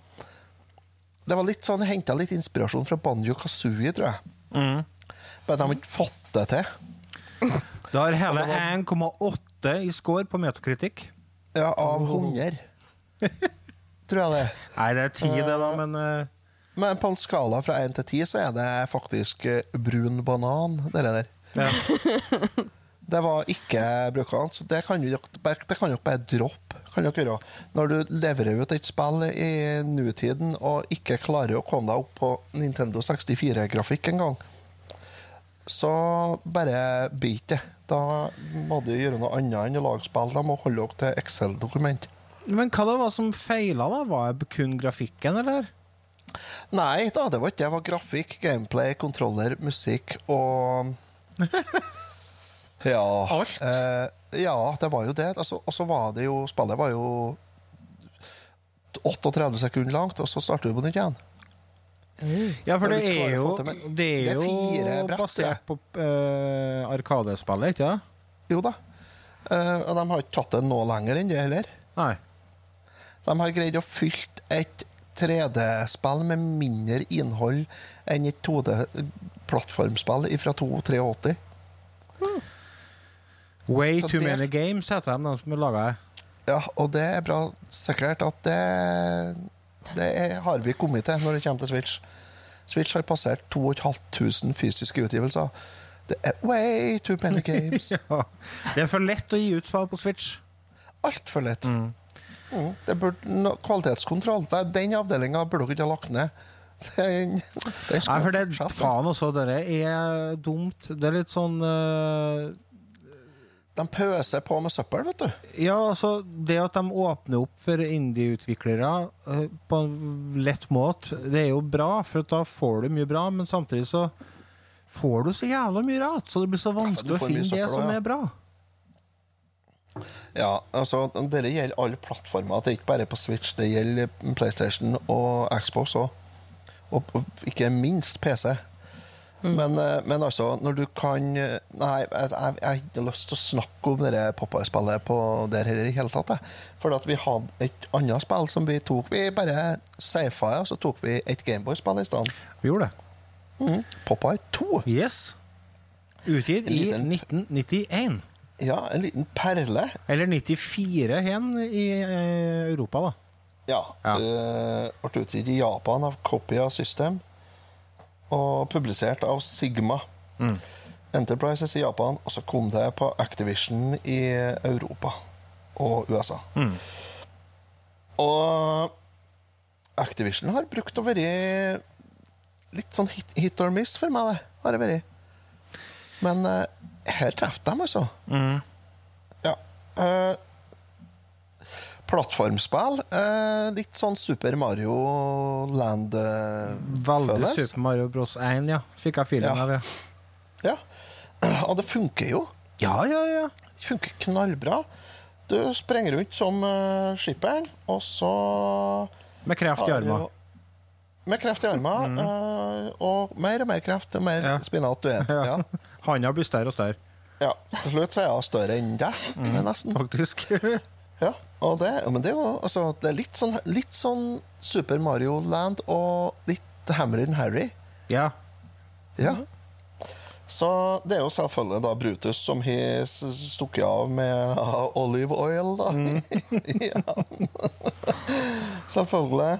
Det var litt sånn, Jeg henta litt inspirasjon fra Banjo Kazooie, tror jeg. Men de har ikke fått det til. Det har hele 1,8 i score på metakritikk. Ja, av 100. [LAUGHS] tror jeg det. Nei, det er 10, det, da, men eh, Men på en skala fra 1 til 10 så er det faktisk eh, brun banan, det der. ja. [LAUGHS] Det var ikke brukende, så det kan dere bare- bare droppe. Kan dere gjøre. Når du leverer ut et spill i nutiden og ikke klarer å komme deg opp på Nintendo 64-grafikk engang, så bare bit det. Da må du gjøre noe annet enn å lage spill. Da må holde dere til Excel-dokument. Men hva det var som feila, da? Var det kun grafikken, eller? Nei da, det var ikke det. Det var grafikk, gameplay, kontroller, musikk og [LAUGHS] Ja. Alt? Eh, ja, det var jo det. Altså, og så var det jo Spillet var jo 38 sekunder langt, og så starter du på nytt igjen. Ja, for det er jo, det er jo brett, basert på uh, Arkadespillet, ikke det? Jo da. Eh, og de har ikke tatt det noe lenger enn det heller. Nei. De har greid å fylle et 3D-spill med mindre innhold enn et 2D-plattformspill fra 283. Way Så Too det- Many Games heter de, de som laga det. Ja, og det er bra sikkert at det, det er, har vi kommet til når det kommer til Switch. Switch har passert 2500 fysiske utgivelser. Det er way too many [LAUGHS] games. Ja. Det er for lett å gi ut spill på Switch. Altfor lett. Mm, det burde, kvalitetskontroll. Det, den avdelinga burde dere ikke ha lagt ned. [LAUGHS] Den, den Nei, for det, faen også, det er dumt. Det er litt sånn uh... De pøser på med søppel, vet du. Ja, altså, det at de åpner opp for indie-utviklere uh, på en lett måte, det er jo bra, for da får du mye bra, men samtidig så får du så jævla mye rart, så det blir så vanskelig vanskelig å finne det som ja. er bra. Ja, altså, Dette gjelder alle plattformer. Det er ikke bare på Switch. Det gjelder PlayStation og Xbox òg. Og, og ikke minst PC. Men, eh, men altså, når du kan eh, Nei, jeg, jeg, jeg har ikke lyst til å snakke om det Popeye-spillet på der heller i hele tatt. jeg. For at vi hadde et annet spill som vi tok. Vi bare safa, og så tok vi et Gameboy-spill i stedet. Vi gjorde det. Mm. Popeye 2. Yes. Utgitt i 1991. Ja, en liten perle. Eller 94 hen i eh, Europa, da. Ja. Ja. eh, ble utgitt i Japan av Copia System og publisert av Sigma. Enterprises i Japan, og så kom det på Activision i Europa og USA. Og Activision har brukt å være litt sånn hit, hit or miss for meg, det har det vært. Men eh, her traff de, altså. Ja. eh, plattformspill. Eh, litt sånn Super Mario Land eh, Veldig føles. Super Mario Bros. 1, ja. Fikk jeg feeling Ja. av, ja. Ja. [CLEARS THROAT] Og det funker jo. Ja, ja, ja. Det funker knallbra. Du sprenger rundt som uh, skipperen, og så Med kreft i armen. Med kreft i armene, eh, og mer og mer kreft, og mer Ja. spinat du er. [LAUGHS] Ja. Handa blir større og større, Ja. Til slutt så er hun større enn deg, nesten. faktisk. [LAUGHS] Ja, og det, men det er jo altså, det er litt sånn, litt sånn Super Mario Land og litt Hammer and Harry. ja. Ja. Så det er jo selvfølgelig da Brutus som har stukket av med olive oil, da. [LAUGHS] ja. selvfølgelig.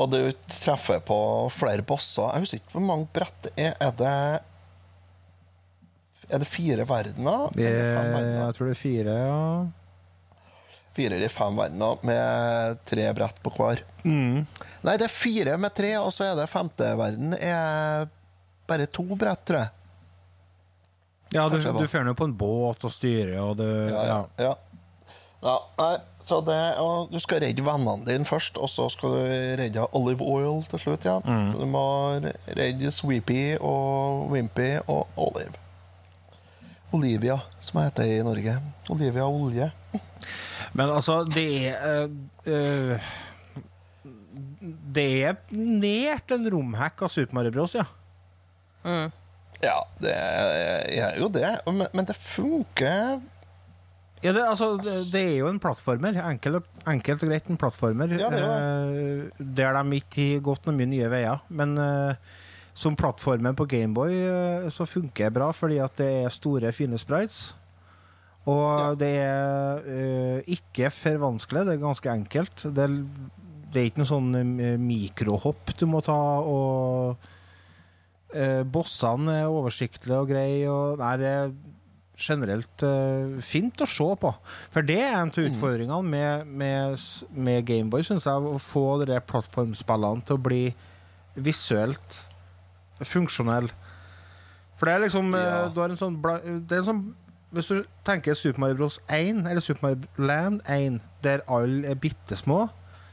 Og du treffer på flere bosser. Jeg husker ikke hvor mange brett det er. Er det Er det fire verdener? Det, Eller fem verdener? jeg tror det er fire, ja. Fire eller fem verdener med tre brett på hver. Mm. Nei, det er fire med tre, og så er det femte verden er bare to brett, tror jeg. Ja, du, du fører nå på en båt og styrer, og du Ja, ja. ja. ja nei, så det, og du skal redde vennene dine først, og så skal du redde Olive Oil til slutt. Ja. Mm. Så du må redde Sweepy og Wimpy og Olive. Olivia, som jeg heter i Norge. Olivia Olje. Men altså, det er eh, eh, Det er nært en romhack av Super Mario Bros, ja. Ja, det er jo det, men, men det funker Ja, det, altså, det, det er jo en plattformer. Enkelt, enkelt og greit en plattformer. Ja, det er det. eh, der de ikke har gått noe mye nye veier. Men eh, som plattformen på Gameboy uh, så funker det bra, fordi at det er store, fine sprites. Og Ja. det er uh, ikke for vanskelig, det er ganske enkelt. Det det er ikke noe sånn eh, mikrohopp du må ta, og uh, bossene er oversiktlige og greie. Og, nei, det er generelt uh, fint å se på. For det er en av utfordringene med, med, med Gameboy, syns jeg, å få de plattformspillene til å bli visuelt funksjonelle. For det er liksom eh, Ja. Du har en sånn det er en sånn Hvis du tenker Super Mario Bros 1 eller Super Mario Land 1, der alle er bitte små,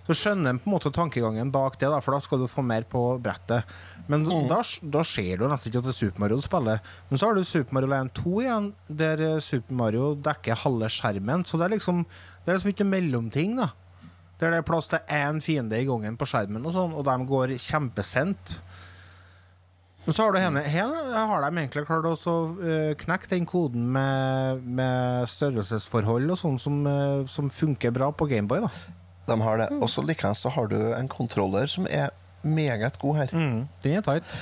så skjønner en på en måte tankegangen bak det, da, for da skal du få mer på brettet. Men da, da ser du nesten ikke at det er Super Mario du spiller. Men så har du Super Mario Land 2 igjen, der eh, Super Mario dekker halve skjermen. Så det er liksom Det er liksom ikke mellomting, da. Der det er plass til én fiende i gangen på skjermen, og sånn, og de går kjempesent. Men så har du henne Her har de egentlig klart å så, eh, knekke den koden med, med størrelsesforhold og sånn som, uh, som funker bra på Gameboy. da. De har det. Og så likeens så har du en kontroller som er meget god her. Den er tight.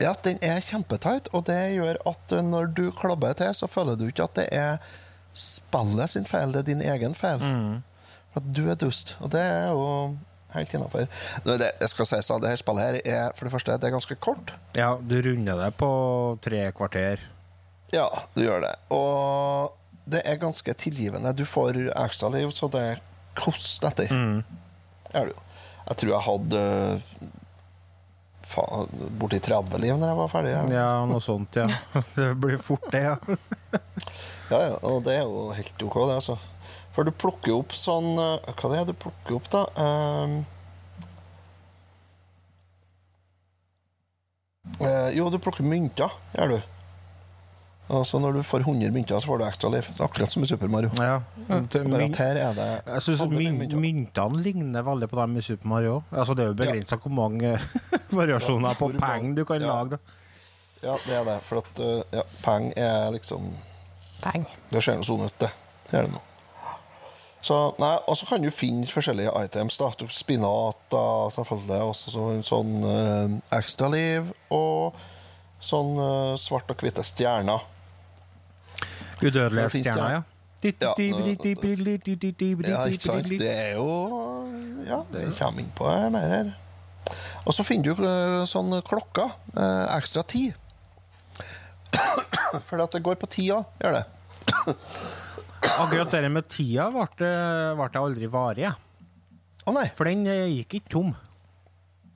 Ja, den er kjempetight, og det gjør at eh, når du klabber til, så føler du ikke at det er spillet sin feil, det er din egen feil. Mm. at du er dust, og det er jo helt innafor. Det, skal sies da, det her spillet her er for det første det er ganske kort. Ja, du runder det på tre kvarter. Ja, du gjør det. Og det er ganske tilgivende. Du får ekstraliv, så det koster etter. Mm. er det jo. Jeg tror jeg hadde faen, borti 30 liv når jeg var ferdig. Ja. Ja, noe sånt, ja. [LAUGHS] Det blir fort det, ja. Ja, ja, og det er jo helt OK, det, altså. For du plukker opp sånn eh, Hva det er du plukker opp, da? Ehm, eh, jo, du plukker mynter, gjør du. Altså Når du får 100 mynter, så får du ekstra liv. Akkurat som i Super Mario. ja. Mm. Bare at her er det Jeg mynter. Myntene ligner veldig på dem i Super Mario. Altså, det er jo begrensa hvor mange [LAUGHS] variasjoner på peng du kan ja. lage. Da. Ja, det er det. For at eh, ja, peng er liksom Peng. Det ser noe sånn ut, det. Det er det nå. Så, nei, og så kan du finne forskjellige items. da. Spinater, selvfølgelig. Også sånn, sånn eh, ekstraliv. Og sånn eh, svart og hvite stjerner. Udødelige stjerner, ja. ja. Ikke sant? Det er jo Ja, det kommer inn på mer her. Og så finner du sånn klokker. eh, ekstra tid. [COUGHS] Fordi at det går på tida, gjør det. Akkurat det med tida ble det aldri varig, jeg. Nei. for den eh, gikk ikke tom.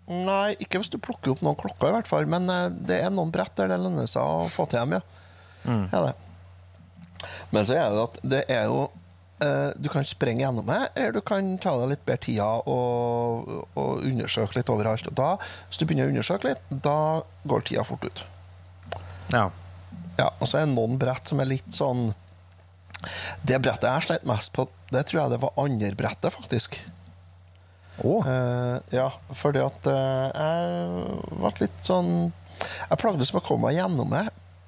Nei, ikke hvis du plukker opp noen klokker, i hvert fall. Men eh, det er noen brett der det lønner seg å få til dem, ja. Er det. Men så er det at det er jo eh, Du kan sprenge gjennom det, eller du kan ta deg litt bedre tida og, og undersøke litt overalt. Og da, hvis du begynner å undersøke litt, da går tida fort ut. Ja. Ja, og så er det noen brett som er litt sånn Det brettet jeg slet mest på, det tror jeg det var andre brettet, faktisk. Oh. Uh, ja, fordi at uh, jeg ble litt sånn Jeg plagdes med å komme meg gjennom det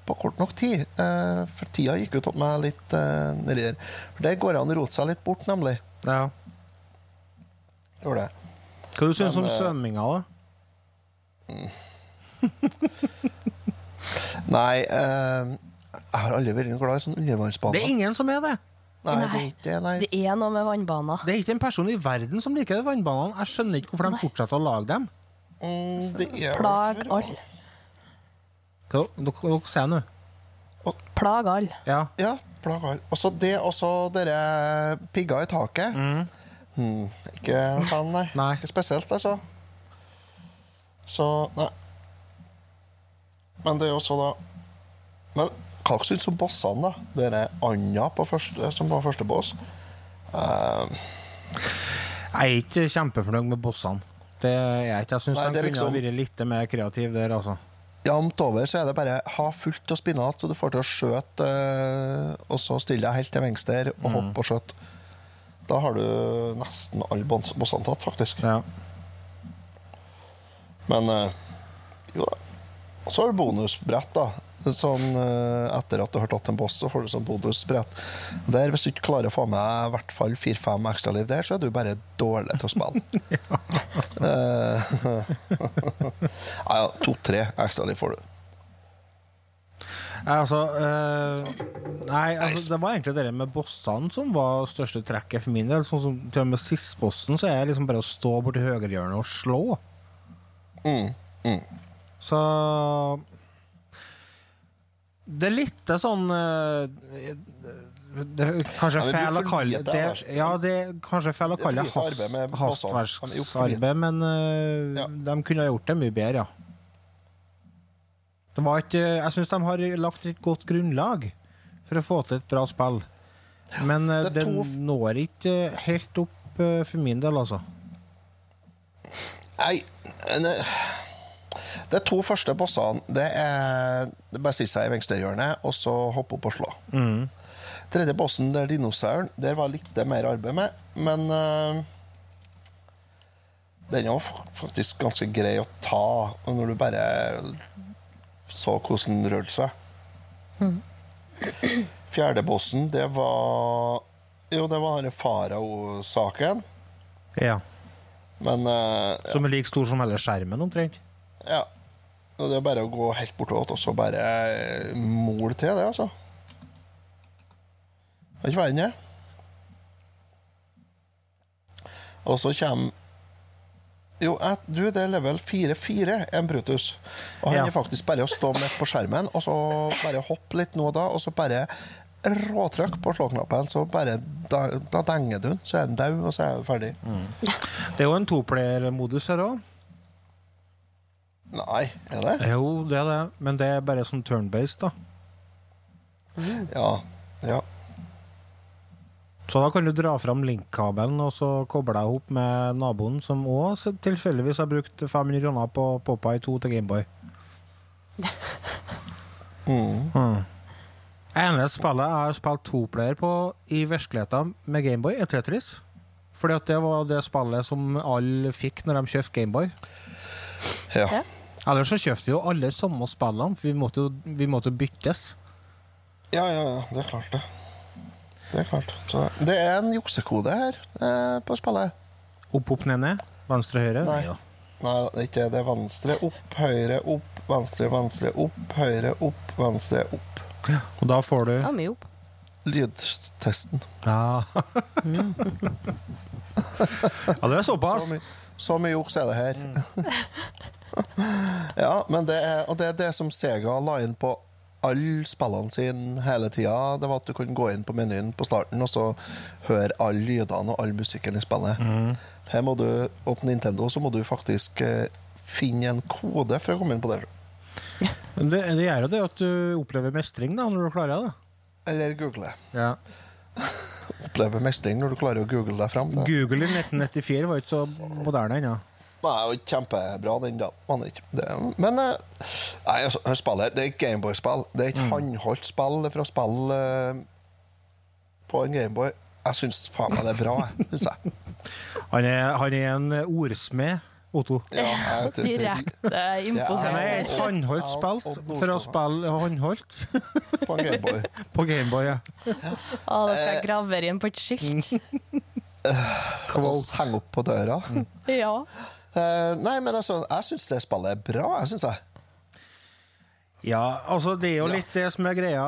på kort nok tid. Uh, for tida gikk ut tatt meg litt uh, nedi der. For der går det an å rote seg litt bort, nemlig. ja. Gjorde det. Hva du syns du om svømminga, da? [LAUGHS] Nei, eh, jeg har aldri vært glad i sånn undervannsbane. Det er ingen som er det. Nei, det er ikke det, nei. Det er noe med vannbaner. Det er ikke en person i verden som liker vannbanene. Jeg skjønner ikke hvorfor de fortsetter å lage dem. Mm, det er Plag alle. Hva sier dere sier nå? Plag alle. Ja. Ja, plager. Og så det, og så dere pigger i taket. Hmm, ikke en fan, nei. Nei. Ikke spesielt, altså. Så, nei. Men det er jo så da Men du om bossene, da? Dere Anja på første, som var første boss. Uh, Jeg er ikke kjempefornøyd med bossene. Det er jeg ikke. Jeg syns de det er kunne liksom- vært litt mer kreative der, altså. Jevnt over så er det bare ha fullt av spinat, så du får til å skjøte, eh, og så stille deg helt til venstre og hoppe og skjøte. Da har du nesten alle bossene tatt, faktisk. Ja. Men eh, jo da. Så har du bonusbrett, da. Sånn eh, etter at du har tatt en boss, så får du sånn bonusbrett. Der, hvis du ikke klarer å få med i hvert fall fire-fem ekstraliv der, så er du bare dårlig til å spille. [LAUGHS] Eh, ja, [LAUGHS] ja, to-tre ekstraliv får du. Nei, altså, øh, nei, altså Det var egentlig det med bossene som var største trekket for min del. Sånn som til og med sistbossen så er det liksom bare å stå borti høyrehjørnet og slå. Mm, mm. Så Det er litt sånn eh, det er kanskje Ja, feil å kalle det Ja, det er kanskje feil å kalle det er hastverksarbeid, men uh, Ja. de kunne ha gjort det mye bedre, ja. Det var ikke, jeg syns de har lagt et godt grunnlag for å få til et bra spill. Men uh, Det når ikke helt opp uh, for min del, altså. Nei en, eh, De to første bossene Det er det er bare å sitte seg i venstrehjørnet og så hoppe opp og slå. Tredje bossen, det er dinosauren. Der var litt mer arbeid med, men uh, den jo faktisk ganske grei å ta når du bare så hvordan den rørte seg. Fjerde bossen, det var Jo, det var denne farao-saken, Ja. men eh, Som er like stor som hele skjermen, omtrent. Ja. Og Det er bare å gå helt bortover og så bare mole til det, altså. Det er ikke verre enn det. Og så kommer Jo, du, det er level 4-4, en Brutus. Og han Ja. er faktisk bare å stå midt på skjermen, og så bare hoppe litt nå og da, og så bare råtrykk på slåknappen, så bare da, da denger du den, så er den død, og så er du ferdig. Det er jo en toplayer-modus her òg. Nei, er det? Jo, det er det, men det er bare sånn turn-based, da. Ja. Ja. Så da kan du dra fram linkkabelen og så koble deg opp med naboen, som òg tilfeldigvis har brukt 500 kroner på Popeye 2 til Gameboy. [LAUGHS] Mm. Mm. Eneste spillet jeg har spilt toplayer på i virkeligheten med Gameboy, er Tetris. Fordi at det var det spillet som alle fikk når de kjøpte Gameboy. ja. Ja. Ellers så kjøpte vi jo alle samme spillene, for vi måtte vi måtte byttes. Ja, ja, ja, det er klart det. Det er klart. Så det er en juksekode her eh, på spillet. Opp, opp, ned, ned. Venstre, høyre. Nei. da. Nei, det er ikke det. er venstre, opp, høyre, opp, venstre, venstre, opp, høyre, opp, venstre, opp. Og da får du Ja, mye opp. Lydtesten. Ja. [LAUGHS] ja, det er såpass. Så, my, så mye juks er det her. [LAUGHS] ja, men det er, og det er det som Sega la inn på alle spillene sine hele tida. Det var at du kunne gå inn på menyen på starten og så høre alle lydene og all musikken i spillet. Her må du, og på Nintendo så må du faktisk eh, finne en kode for å komme inn på det. Det, det gjør jo det at du opplever mestring da, når du klarer det. Eller google. Ja. [LAUGHS] opplever mestring når du klarer å google deg fram. Google i 1994 var ikke så moderne ennå. Den er jo ikke kjempebra, den, da. Man ikke. Det, men eh, nei, altså, spiller, det er et Gameboy-spill. Det er et Mm. håndholdt spill for å fra spill eh, på en Gameboy. Jeg syns faen meg det er bra, syns jeg. [LAUGHS] Han er, han er en ordsmed, Otto. Ja, jeg- [LAUGHS] det- det- er et håndholdt Ja, spilt for å spille håndholdt [LAUGHS] På en Gameboy. på Gameboy. Ja. Å, da skal jeg grave inn på et skilt. Og henge opp på døra. Ja. Eh, nei, men altså, jeg syns det spillet er bra, jeg syns jeg. Ja, altså det er jo Ja. litt det som er greia.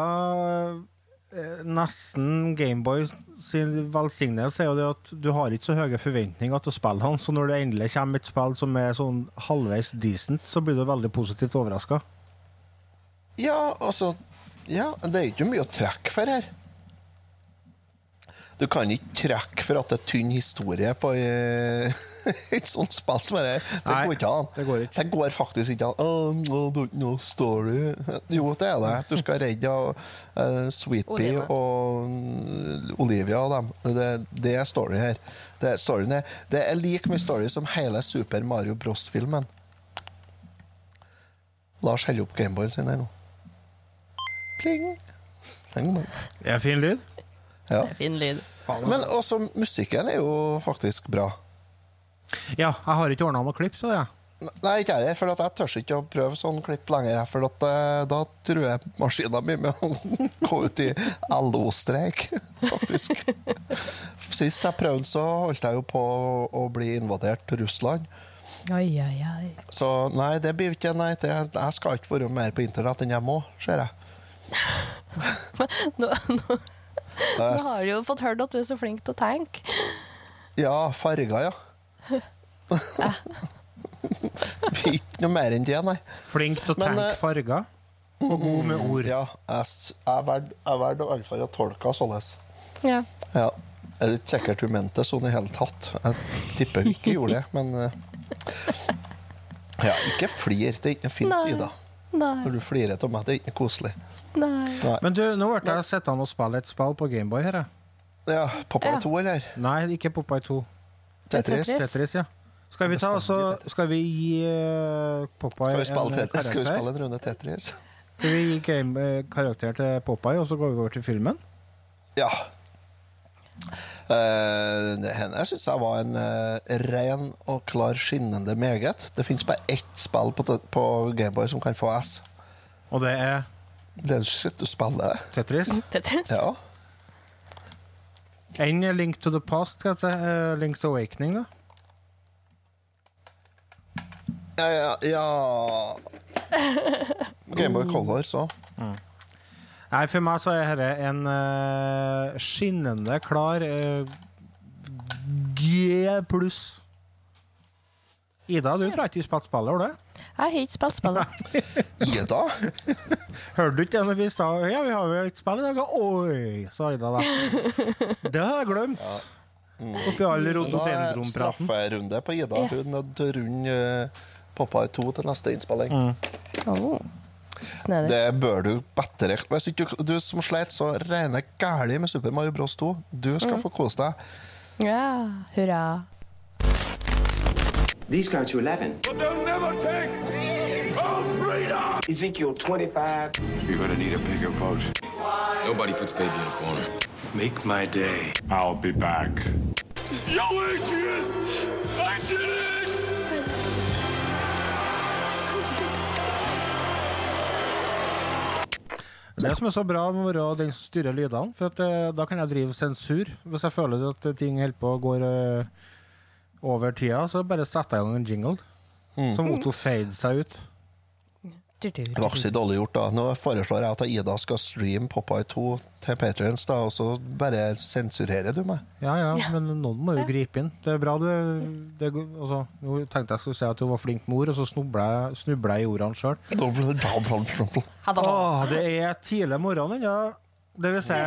Eh, Nesten Gameboy sin velsignelse er jo det at du har ikke så høye forventninger til spillet han, så når det endelig kommer et spill som er sånn halvveis decent, så blir du veldig positivt overraska. Ja, altså Ja, det er ikke mye å trekke for her. Du kan ikke trekke for at det er tynn historie på eh, [LAUGHS] et sånt spill som dette. Det går ikke an. det går ikke. Det går faktisk ikke an. Oh, no, er story. Jo, det er det. Du skal redde uh, Sweetbee og mm, Olivia og dem. Det, det er story her. Det er, storyen er, det er like mye story som hele Super Mario Bros.-filmen. Lars holder opp Gameboyen sin her nå. Pling. Det er fin lyd. Ja. Det er fin lyd. Men også musikken er jo faktisk bra. Ja, jeg har ikke ordna noe klipp, så ja. Nei, ikke jeg, for at jeg tør ikke å prøve sånn klipp lenger. For at, eh, da tror jeg maskina mi med å [LAUGHS] gå ut i LO-streik, [LAUGHS] faktisk. Sist jeg prøvde, så holdt jeg jo på å bli invadert til Russland. Oi, oi, oi. Så nei, det blir ikke nei. Det, jeg skal ikke være mer på internett enn jeg må, ser jeg. [LAUGHS] Nå, nå, Det nå har du jo fått hørt at du er så flink til å tenke. ja, farger, ja. [LAUGHS] ikke noe mer enn det, nei. Flink til å Men, tenke eh, farger. Og god med ord. Ja, jeg valgte jeg velger jeg velger i alle fall å tolke det således. Ja. Ja. Jeg er ikke sikkert hun mente det sånn i hele tatt. Jeg tipper hun ikke gjorde det, men eh, Ja, ikke flir. Det er ikke noe fint, Nei. Ida. Når du flirer av meg, det er ikke koselig. Nei. Nei. Men du, nå ble jeg sittende og spille et spill på Gameboy her. jeg. Ja, Popeye Ja. 2, eller? Nei, ikke Popeye 2. Tetris? Tetris. Tetris, ja. Skal vi, ta, altså, skal vi gi uh, en karakter? Skal vi spille en runde Tetris? Skal vi gi game, eh, karakter til Popeye, og så går vi over til filmen? Ja. Uh, Denne syns jeg var en uh, ren og klar skinnende meget. Det fins bare ett spill på, på Gameboy som kan få S. Og det er Det er shit du spiller. Tetris. Tetris. Ja. Enn Link to the Past, si. eh, Link's Awakening, da. Ja, ja, ja. [LAUGHS] Gameboy Color, så. Nei, for meg så er dette en uh, skinnende klar uh, G pluss. Ida, du tror ikke ikke spilt spillet, har du? Jeg har ikke spilt spillet. [LAUGHS] Ida? [LAUGHS] Hørte du ikke det når vi sa ja, vi har jo et spill i dag? Oi, sa Ida da. [LAUGHS] Det har jeg glemt. Oppi all Da er strafferunde på Ida. Yes. Hun er nødt til å runde eh, Popeye 2 til neste innspilling. Oh. Snedig. Det bør du bedre Hvis ikke du, du som sleit så regner gæli med Super Mario Bros 2, du skal få kose deg. Ja, hurra. These go to 11. But they'll never take our freedom! Ezekiel 25. You're gonna need a bigger boat. Nobody puts baby in a corner. Make my day. I'll be back. Yo, Adrian! Adrian! Det som er så bra med å være den som styrer lydene, for at, eh, da kan jeg drive sensur. Hvis jeg føler at ting holder på å gå eh, over tida, så bare setter jeg i gang en jingle. Som Otto fader seg ut. Det var ikke så dårlig gjort, da. Nå foreslår jeg at Ida skal streame Popeye 2 til Patrions, da, og så bare sensurerer du meg. Ja, ja, men noen må jo gripe inn. Det er bra du det, altså, Nå tenkte jeg skulle si at hun var flink mor, og så snubla jeg, jeg i ordene sjøl. Åh, det er tidlig morgen ennå. Det vil si,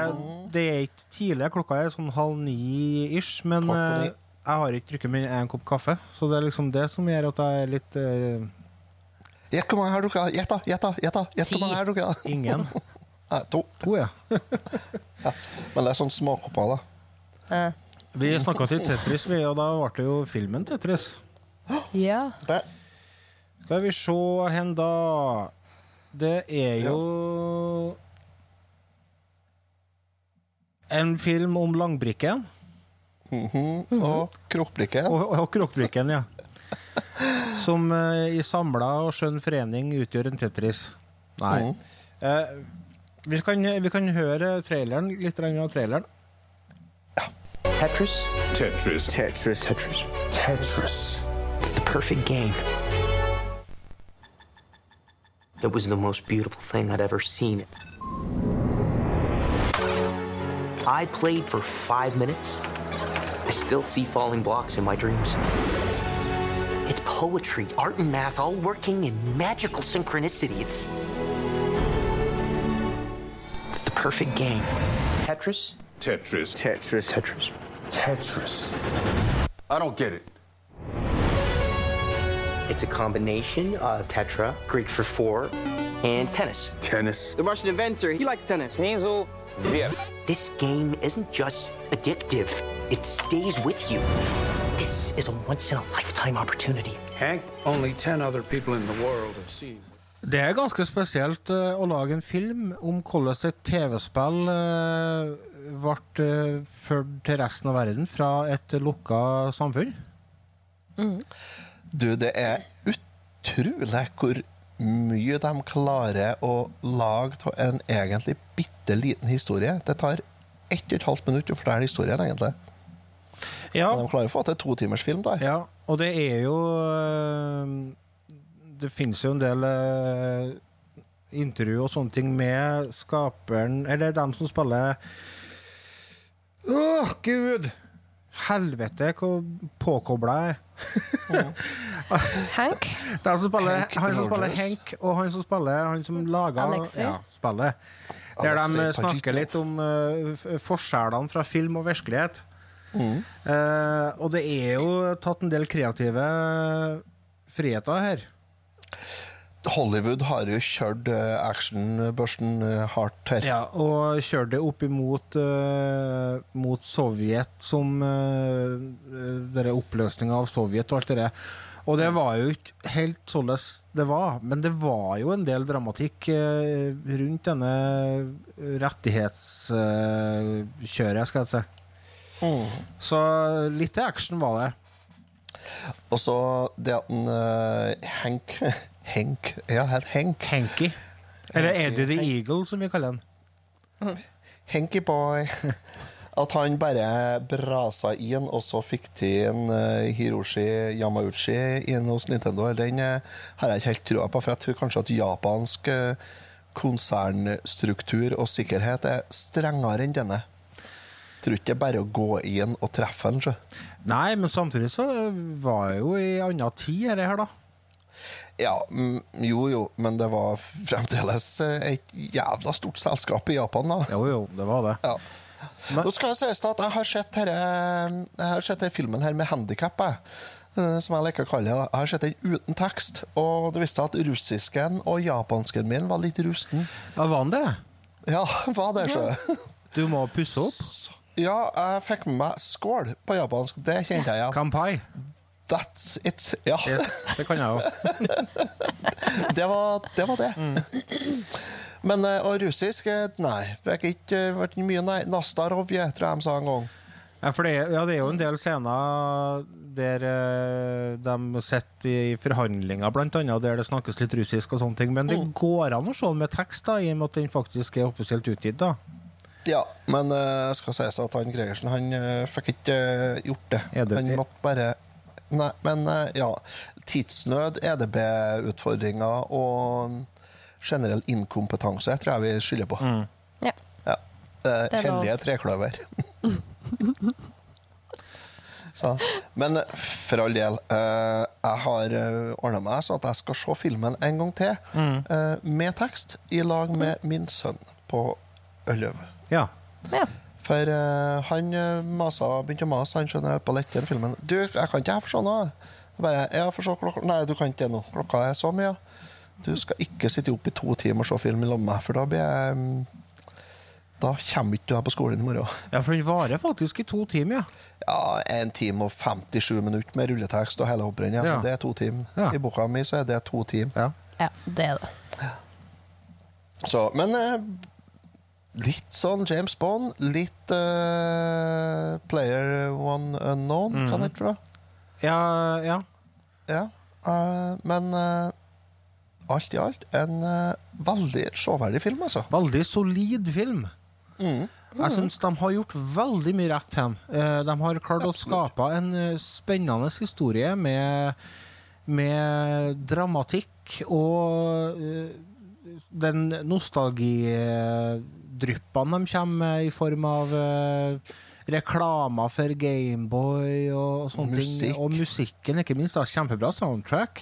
det er ikke tidlig. Klokka er sånn halv ni-ish. Men Jeg har ikke drukket mer enn en kopp kaffe. Så det er liksom det som gjør at jeg er litt eh, Gjett hvor mange jeg har drukket. Gjett, da! Gjett, da! Gjett, da! Gjett hvor mange jeg har drukket. ingen. [LAUGHS] Nei, to. To, [LAUGHS] ja. Men det er sånn småkopper, da. Eh, Vi snakka til Tetris, vi, og da ble det jo filmen Tetris. Ja. Det. Skal vi se hen, da. Det er jo En film om langbrikken. Mhm. Og Krokbrikken. Og, og Krokbrikken, ja. Som uh, i samla og skjønn forening utgjør en Tetris. Nei. Eh, vi, kan, vi kan høre traileren, litt av traileren. Tetris? Tetris. Tetris. Tetris. Tetris. It's the perfect game. It was the most beautiful thing I'd ever seen. I played for five minutes. I still see falling blocks in my dreams. It's poetry, art, and math all working in magical synchronicity. It's. It's the perfect game. Tetris? Tetris. Tetris. Tetris. Tetris. I don't get it. It's a combination of tetra, Greek for four, and tennis. Tennis. The Russian inventor, he likes tennis. Hazel, yeah. This game isn't just addictive, it stays with you. This is a once in a lifetime opportunity. Hank, only 10 other people in the world have seen. Det er ganske spesielt eh, å lage en film om hvordan et TV-spill uh, ble eh, ført til resten av verden fra et lukka samfunn. Du, det er utrolig hvor mye de klarer å lage av en egentlig bitte liten historie. Det tar ett og et halvt minutt å fortelle historien, egentlig. Ja, Men de klarer å få til to timers film der. ja og det er jo eh, Det finnes jo en del uh, intervju og sånne ting med skaperen Eller dem som spiller Åh, gud! Helvete, hvor påkobla jeg er. [LAUGHS] Hank? Det er han som spiller, Hank han som spiller Hank, og han som spiller Han som lager ja, spillet. Der de snakker litt om uh, forskjellene fra film og virkelighet. Eh, og det er jo tatt en del kreative friheter her. Hollywood har jo kjørt actionbørsten actionbørsen eh, hardt her. Ja, og kjørt det opp imot uh, mot Sovjet som uh, oppløsninga av Sovjet og alt det der. Og det var jo ikke helt sånn det var, men det var jo en del dramatikk uh, rundt denne rettighetskjøret, skal jeg si. Så litt action var det. Og så det at en eh, Hank [LAUGHS] Hank? Ja, helt Hank. Hanky. Eller Eddie the Eagle, som vi kaller han. Henki boy. [LAUGHS] At han bare brasa inn, og så fikk til en eh, Hiroshi Yamauchi inn hos Nintendo. Den eh, har jeg ikke helt trua på, for jeg tror kanskje at japansk eh, konsernstruktur og sikkerhet er strengere enn denne. Jeg tror ikke det er bare å gå inn og treffe den. Nei, men samtidig så var jeg jo i anna tid, dette her, da. Ja, mm, jo jo, men det var fremdeles eh, et jævla stort selskap i Japan, da. Jo, jo, det var det. Ja. Nå skal jeg sies at jeg har sett denne, filmen her med handikap, som jeg liker å kalle det. Jeg har sett den uten tekst, og det viste seg at russisken og japansken min var litt rusten. Ja, var han det? Ja, var det, så. Du må pusse opp. Ja, jeg fikk med meg skål på japansk. Det kjente jeg igjen. Kampai. That's it. Ja, Yes, det kan jeg jo. [LAUGHS] det var det. Var det. Men eh, og russisk, eh, nei. Det har ikke eh, vært mye nei. Nastarovje, tror jeg de sa en gang. Ja, det, ja, det er jo en del scener der eh, de sitter i forhandlinger, blant annet, der det snakkes litt russisk og sånne ting. Men det går an å se den med tekst, da, i og med at den faktisk er offisielt utgitt. da. Ja, men uh, skal sies at han Gregersen han uh, fikk ikke uh, gjort det. Det- Han måtte bare Nei, men eh, ja. Tidsnød, EDB-utfordringer og generell inkompetanse tror jeg vi skylder på. Ja. Ja. Eh, er hellige trekløver. [LAUGHS] Så, men for all del, eh, jeg har uh, ordna meg så at jeg skal se filmen en gang til, eh, med tekst, i lag med min sønn på Ølløv. Ja. ja. For uh, han eh, masa, begynte å mase, han skjønner på litt den filmen. Du, jeg kan ikke jeg få se noe? Jeg Bare, ja, få se klokka Nei, du kan ikke det nå. Klokka er så mye. Du skal ikke sitte opp i to timer og se film i med meg, for da blir jeg um, da kommer ikke du her på skolen i morgen. Ja, for den varer faktisk i to timer, ja. Ja, En time og 57 minutter med rulletekst og hele hopprennet. Ja. Ja. Det er to timer. Ja. I boka mi så er det to timer. ja. Ja, det er det. Så, men eh, litt sånn James Bond, litt uh, Player One Unknown, kan jeg tro. Ja, ja. Ja. Uh, men uh, alt i alt en veldig sjåverdig film, altså. Veldig solid film. Jeg syns de har gjort veldig mye rett til. Eh, De har klart å skape en spennende historie med, med dramatikk og den nostalgidryppene de kommer med i form av eh, reklamer for Gameboy og sånne Musikk. ting. Og musikken, ikke minst. da, Kjempebra soundtrack.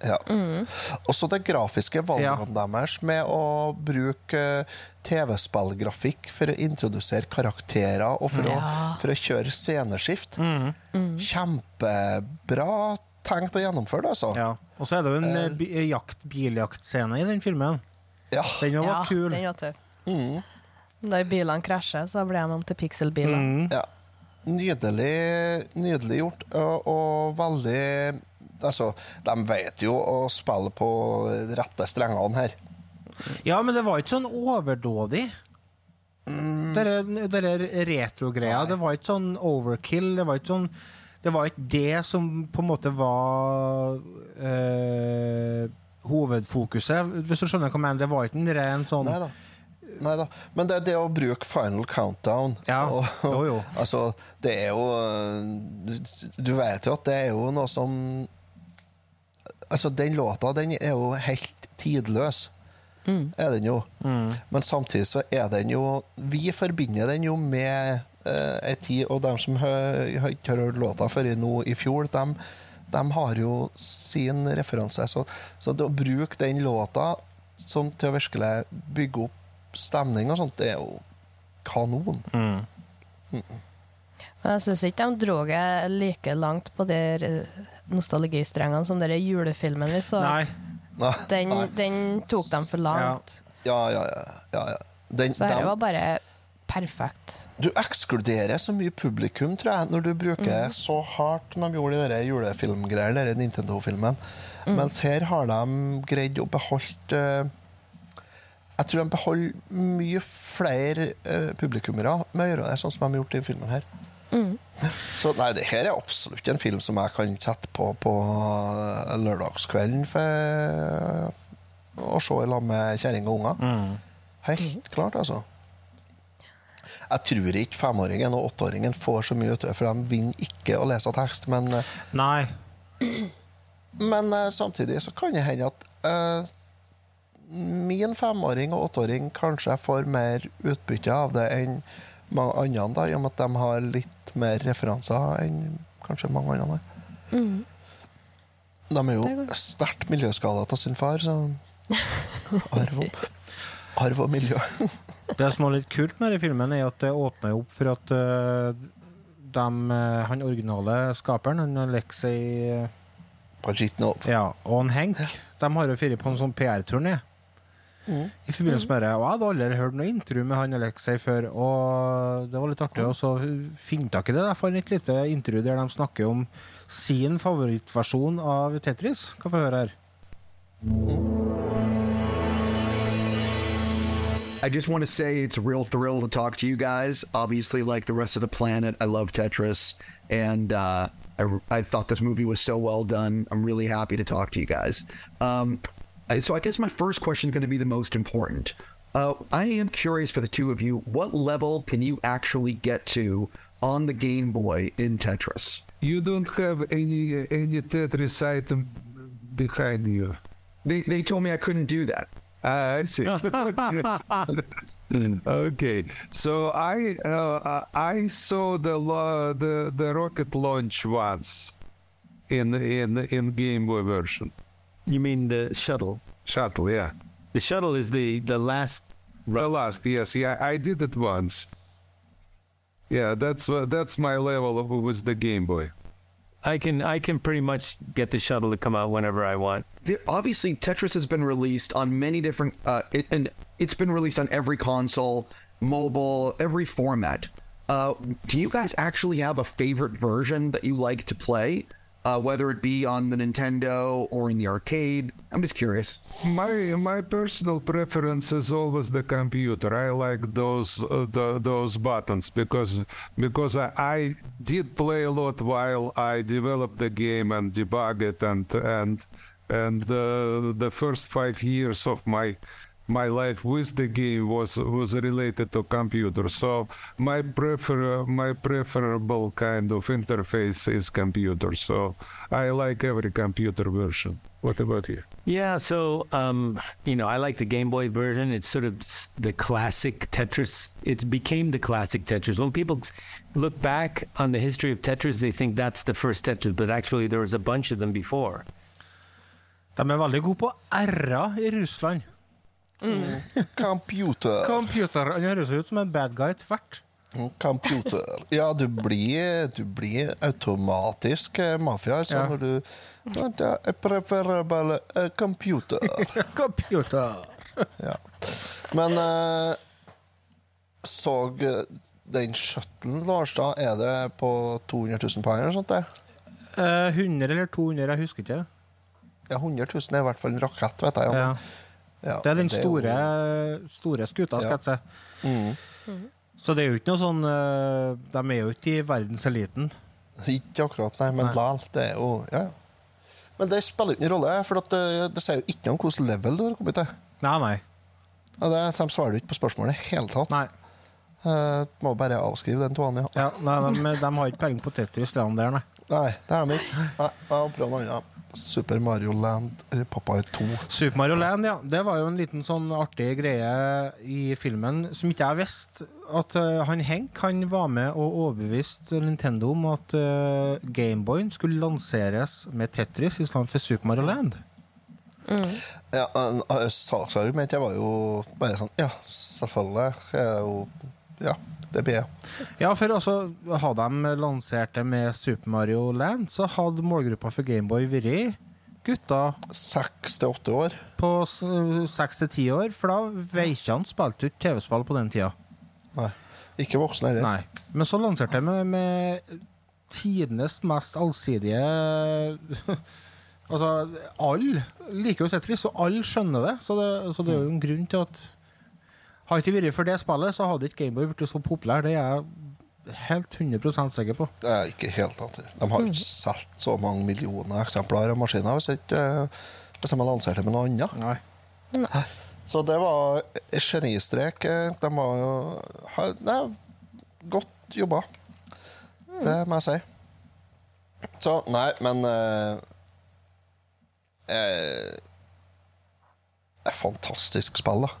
Ja. Mm. Også det grafiske valgene deres med å bruke eh, TV-spillgrafikk for å introdusere karakterer og for, Ja. å, for å kjøre sceneskift. Kjempebra tenkt og gjennomført, altså. Ja. Og så er det jo en eh, bi- biljaktscene i den filmen. Ja. Den var Ja, kul. den var tøff. Når bilene krasjer, så blir de om til pikselbiler. Mm. Ja. Nydelig, nydelig gjort, og, og veldig Altså, de vet jo å spille på rette strengene her. Ja, men det var ikke sånn overdådig. Mm. dere retro-greia. Det var ikke sånn overkill. Det var ikke sånn Det var ikke det som på en måte var eh, hovedfokuset, hvis du skjønner hva jeg mener. Det var ikke en ren sånn Neida. Nei da. Men det er det å bruke Final Countdown Ja, [LAUGHS] og, jo, jo. Altså, det er jo du- vet jo at det er jo noe som Altså, den låta, den er jo helt tidløs. Er den jo. Men samtidig så er den jo Vi forbinder den jo med eh, ei tid, og dem som har ikke har hørt låta før i nå i fjor, dem, dem har jo sin referanse. Så, så det å bruke den låta som til å virkelig bygge opp stemning og sånt, det er jo kanon. Men jeg syns ikke de dro det like langt på de nostalgistrengene som den julefilmen vi så. Nei. Nei, Den, nei. den tok dem for langt. Ja, ja, ja. ja, ja. Den, Så dette var bare perfekt. Du ekskluderer så mye publikum, tror jeg, når du bruker Mm. så hardt som de gjorde i denne julefilmgreiene, den Nintendo-filmen. Mm. Mens her har de greid å beholde eh, Jeg tror de beholder mye flere eh, publikummere med å gjøre det, sånn som de har gjort i filmen her. Mm. [LAUGHS] Så nei, det her er absolutt en film som jeg kan sette på på eh, lørdagskvelden for å se i lag med kjerring og unger. Helt klart, altså. Jeg tror ikke femåringen og åtteåringen får så mye ut av det, for de vinner ikke å lese tekst. Men, eh, Nei. men eh, samtidig så kan det hende at uh, min femåring og åtteåring kanskje får mer utbytte av det enn mange andre, da, i og med at de har litt mer referanser enn kanskje mange andre. Mm. De er jo sterkt miljøskada av sin far, så [LAUGHS] arv og, arv og miljø. [LAUGHS] Det som var litt kult med denne filmen, er at det åpner opp for at eh, dem, eh, han originale skaperen, han Alexei Pajitnov. ja, og han Henk, de har jo vært på en sånn PR-turné. I forbindelse med det. Og jeg hadde aldri hørt noe intervju med han Alexei før, og det var litt artig Og så finner jeg ikke det. Jeg fant et lite intervju der de snakker om sin favorittversjon av Tetris. Hva får vi høre her? I just want to say it's a real thrill to talk to you guys. Obviously, like the rest of the planet, I love Tetris, and uh, I, I thought this movie was so well done. I'm really happy to talk to you guys. Um, so I guess my first question is going to be the most important. Uh, I am curious for the two of you, what level can you actually get to on the Game Boy in Tetris? You don't have any any Tetris item behind you. They, they told me I couldn't do that. Ah, I see. [LAUGHS] [LAUGHS] okay, so I uh, I saw the lo- the the rocket launch once in in in Game Boy version. You mean the shuttle? Shuttle, yeah. The shuttle is the the last. The last, yes, yeah, I did it once. Yeah, that's what that's my level of, with the Game Boy. I can I can pretty much get the shuttle to come out whenever I want. There- obviously Tetris has been released on many different uh, it, and it's been released on every console mobile, every format. Uh, do you guys actually have a favorite version that you like to play? Uh, whether it be on the Nintendo or in the arcade? I'm just curious. My my personal preference is always the computer. I like those uh, the, those buttons because because I, I did play a lot while I developed the game and debug it and and and uh, the first five years of my my life with the game was was related to computer. So my prefer my preferable kind of interface is computer. So I like every computer version. What about you? Yeah, so um, you know, I like the Game Boy version. It's sort of the classic Tetris. It became the classic Tetris. When people look back on the history of Tetris, they think that's the first Tetris, but actually there was a bunch of them before. De er veldig gode på r-er i Russland. Computer. Computer. Han høres ut som en bad guy tvert. Computer. Ja, du blir, du blir automatisk eh, mafia altså, Ja. når du Jeg er bare eh, computer. [LAUGHS] computer. ja. Men uh, så den shuttlen, Lars, da er det på 200 000 poeng eller sånt? det? Uh, 100 eller 200, jeg husker ikke. Ja, 100 000 er i hvert fall en rakett, vet jeg. Ja. Ja, det er den det er store, jo- store skuta, skal Ja. jeg si. Så det er jo ikke noe sånn eh, De er jo ikke i verdenseliten. Ikke akkurat, nei, men likevel. Det er jo ja. ja. Men det spiller ikke noen rolle, for at det, det sier jo ikke noe om hvilket level du har kommet til. Nei, nei. Ja, det, de svarer jo ikke på spørsmålet i det hele tatt. Nei. Uh, må bare avskrive den toanen. ja. Ja, nei de, de har ikke peiling på Tetris, de der, nei. Nei, det er de ikke. Nei, jeg må prøve noe annet. Super Mario Land eller Popeye 2. Super Mario Land, ja. Det var jo en liten sånn artig greie i filmen som ikke jeg visste. At eh, han Henk han var med og overbeviste Nintendo om at uh, Gameboyen skulle lanseres med Tetris i stedet for Super Mario Land. Ja, en- eh, Saksargument jeg var jo bare sånn Ja, selvfølgelig. Jeg er jo Ja, det blir jeg. Ja, for altså, hadde de lansert det med Super Mario Land, så hadde målgruppa for Gameboy vært gutta Seks til åtte år. på seks til ti år, for da Veikjan spilte ikke TV-spill på den tida. Nei. Ikke voksne heller. Men så lanserte de med, med tidenes mest allsidige [LAUGHS] Altså, alle liker jo Tetris, og alle skjønner det. Så, det. så det er jo en grunn til at Har ikke vært for det spillet, så hadde ikke Gameboy blitt så populær. Det er jeg helt 100% sikker på. Det er ikke helt tatt. De har ikke solgt så mange millioner eksemplarer av maskiner hvis, ikke, eh, hvis de har lansert det med noe annet. Nei. Så det var genistrek. De var jo Det er godt jobba. Det må jeg si. Så nei, men eh, eh, Det er fantastisk spill, da.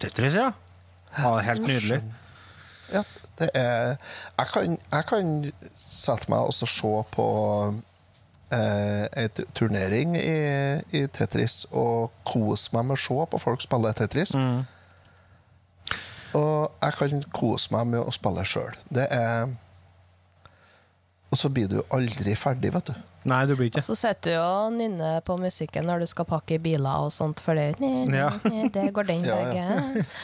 Tetris, ja. ja helt nydelig. Ja, det er Jeg kan, jeg kan sette meg og se på eh, en turnering i, i Tetris og kose meg med å se på folk spille Tetris. Og jeg kan kose meg med å spille sjøl. Det er Og så blir du aldri ferdig, vet du. Nei, du blir ikke. Og Så sitter du og nynner på musikken når du skal pakke i biler og sånt, for det, Ja. det går den [LAUGHS] Ja, ja. veien. [LAUGHS]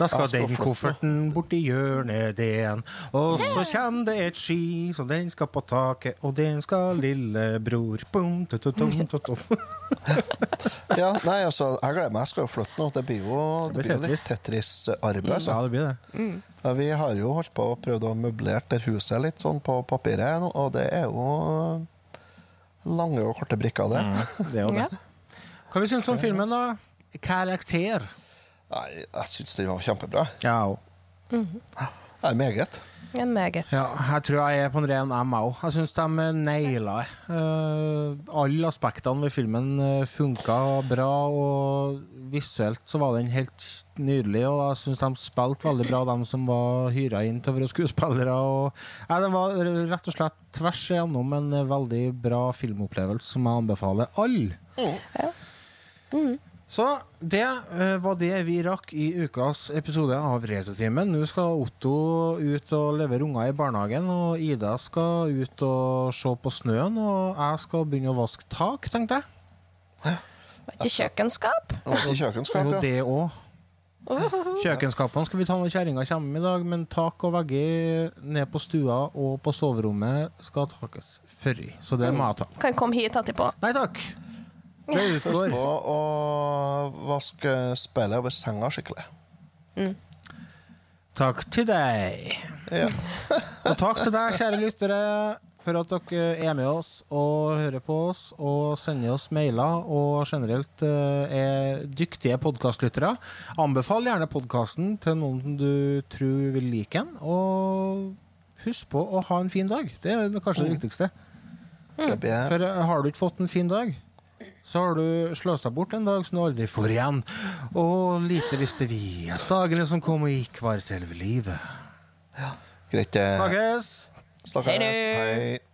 Da skal skal den kofferten borti hjørnet, den. Og så kommer det et ski, så den skal på taket, og den skal lillebror Bum, tututum, tutum. [LAUGHS] Ja, nei, altså, jeg gleder meg. Jeg skal jo flytte nå. Det blir jo, det blir jo litt Tetris-arbeid. Altså. Ja, det blir det. Ja, vi har jo holdt på og prøvd å møblere det huset litt sånn på papiret, og det er jo lange og korte brikker, det. Det er jo det. Hva vi syns om filmen, da? Karakter. Nei, jeg syns den var kjempebra. Ja, Mhm. Det er meget. En meget. Ja, jeg tror jeg er på en ren M òg. Jeg syns de naila det. Uh, alle aspektene ved filmen uh, funka bra, og visuelt så var den helt nydelig. Og jeg syns de spilte veldig bra, de som var hyra inn til å være skuespillere. Og, ja, det var rett og slett tvers igjennom en eh, veldig bra filmopplevelse som jeg anbefaler alle. Så det uh, var det vi rakk i ukas episode av Retrotimen. Nå skal Otto ut og levere unger i barnehagen, og Ida skal ut og se på snøen, og jeg skal begynne å vaske tak, tenkte jeg. Ikke kjøkkenskap? Ikke i kjøkkenskap, Jo, ja. det òg. Kjøkkenskapene skal vi ta når kjerringa kommer i dag, men tak og vegger ned på stua og på soverommet skal takes før. Så det må jeg ta. Kan komme hit etterpå. Nei takk. Det Husk utgår. på å vaske speilet over senga skikkelig. Takk til deg. Ja. [LAUGHS] Og takk til deg, kjære lyttere, for at dere er med oss og hører på oss og sender oss mailer og generelt eh, er dyktige podkastlyttere. Anbefal gjerne podkasten til noen du tror vil like den, og husk på å ha en fin dag. Det er kanskje det viktigste. Mm. For eh, har du ikke fått en fin dag, så har du sløsa bort en dag som du aldri får igjen. Og lite visste vi at dagene som kom og gikk, var selve livet. greit. det. Snakkes! Snakkes. Hei. Hei.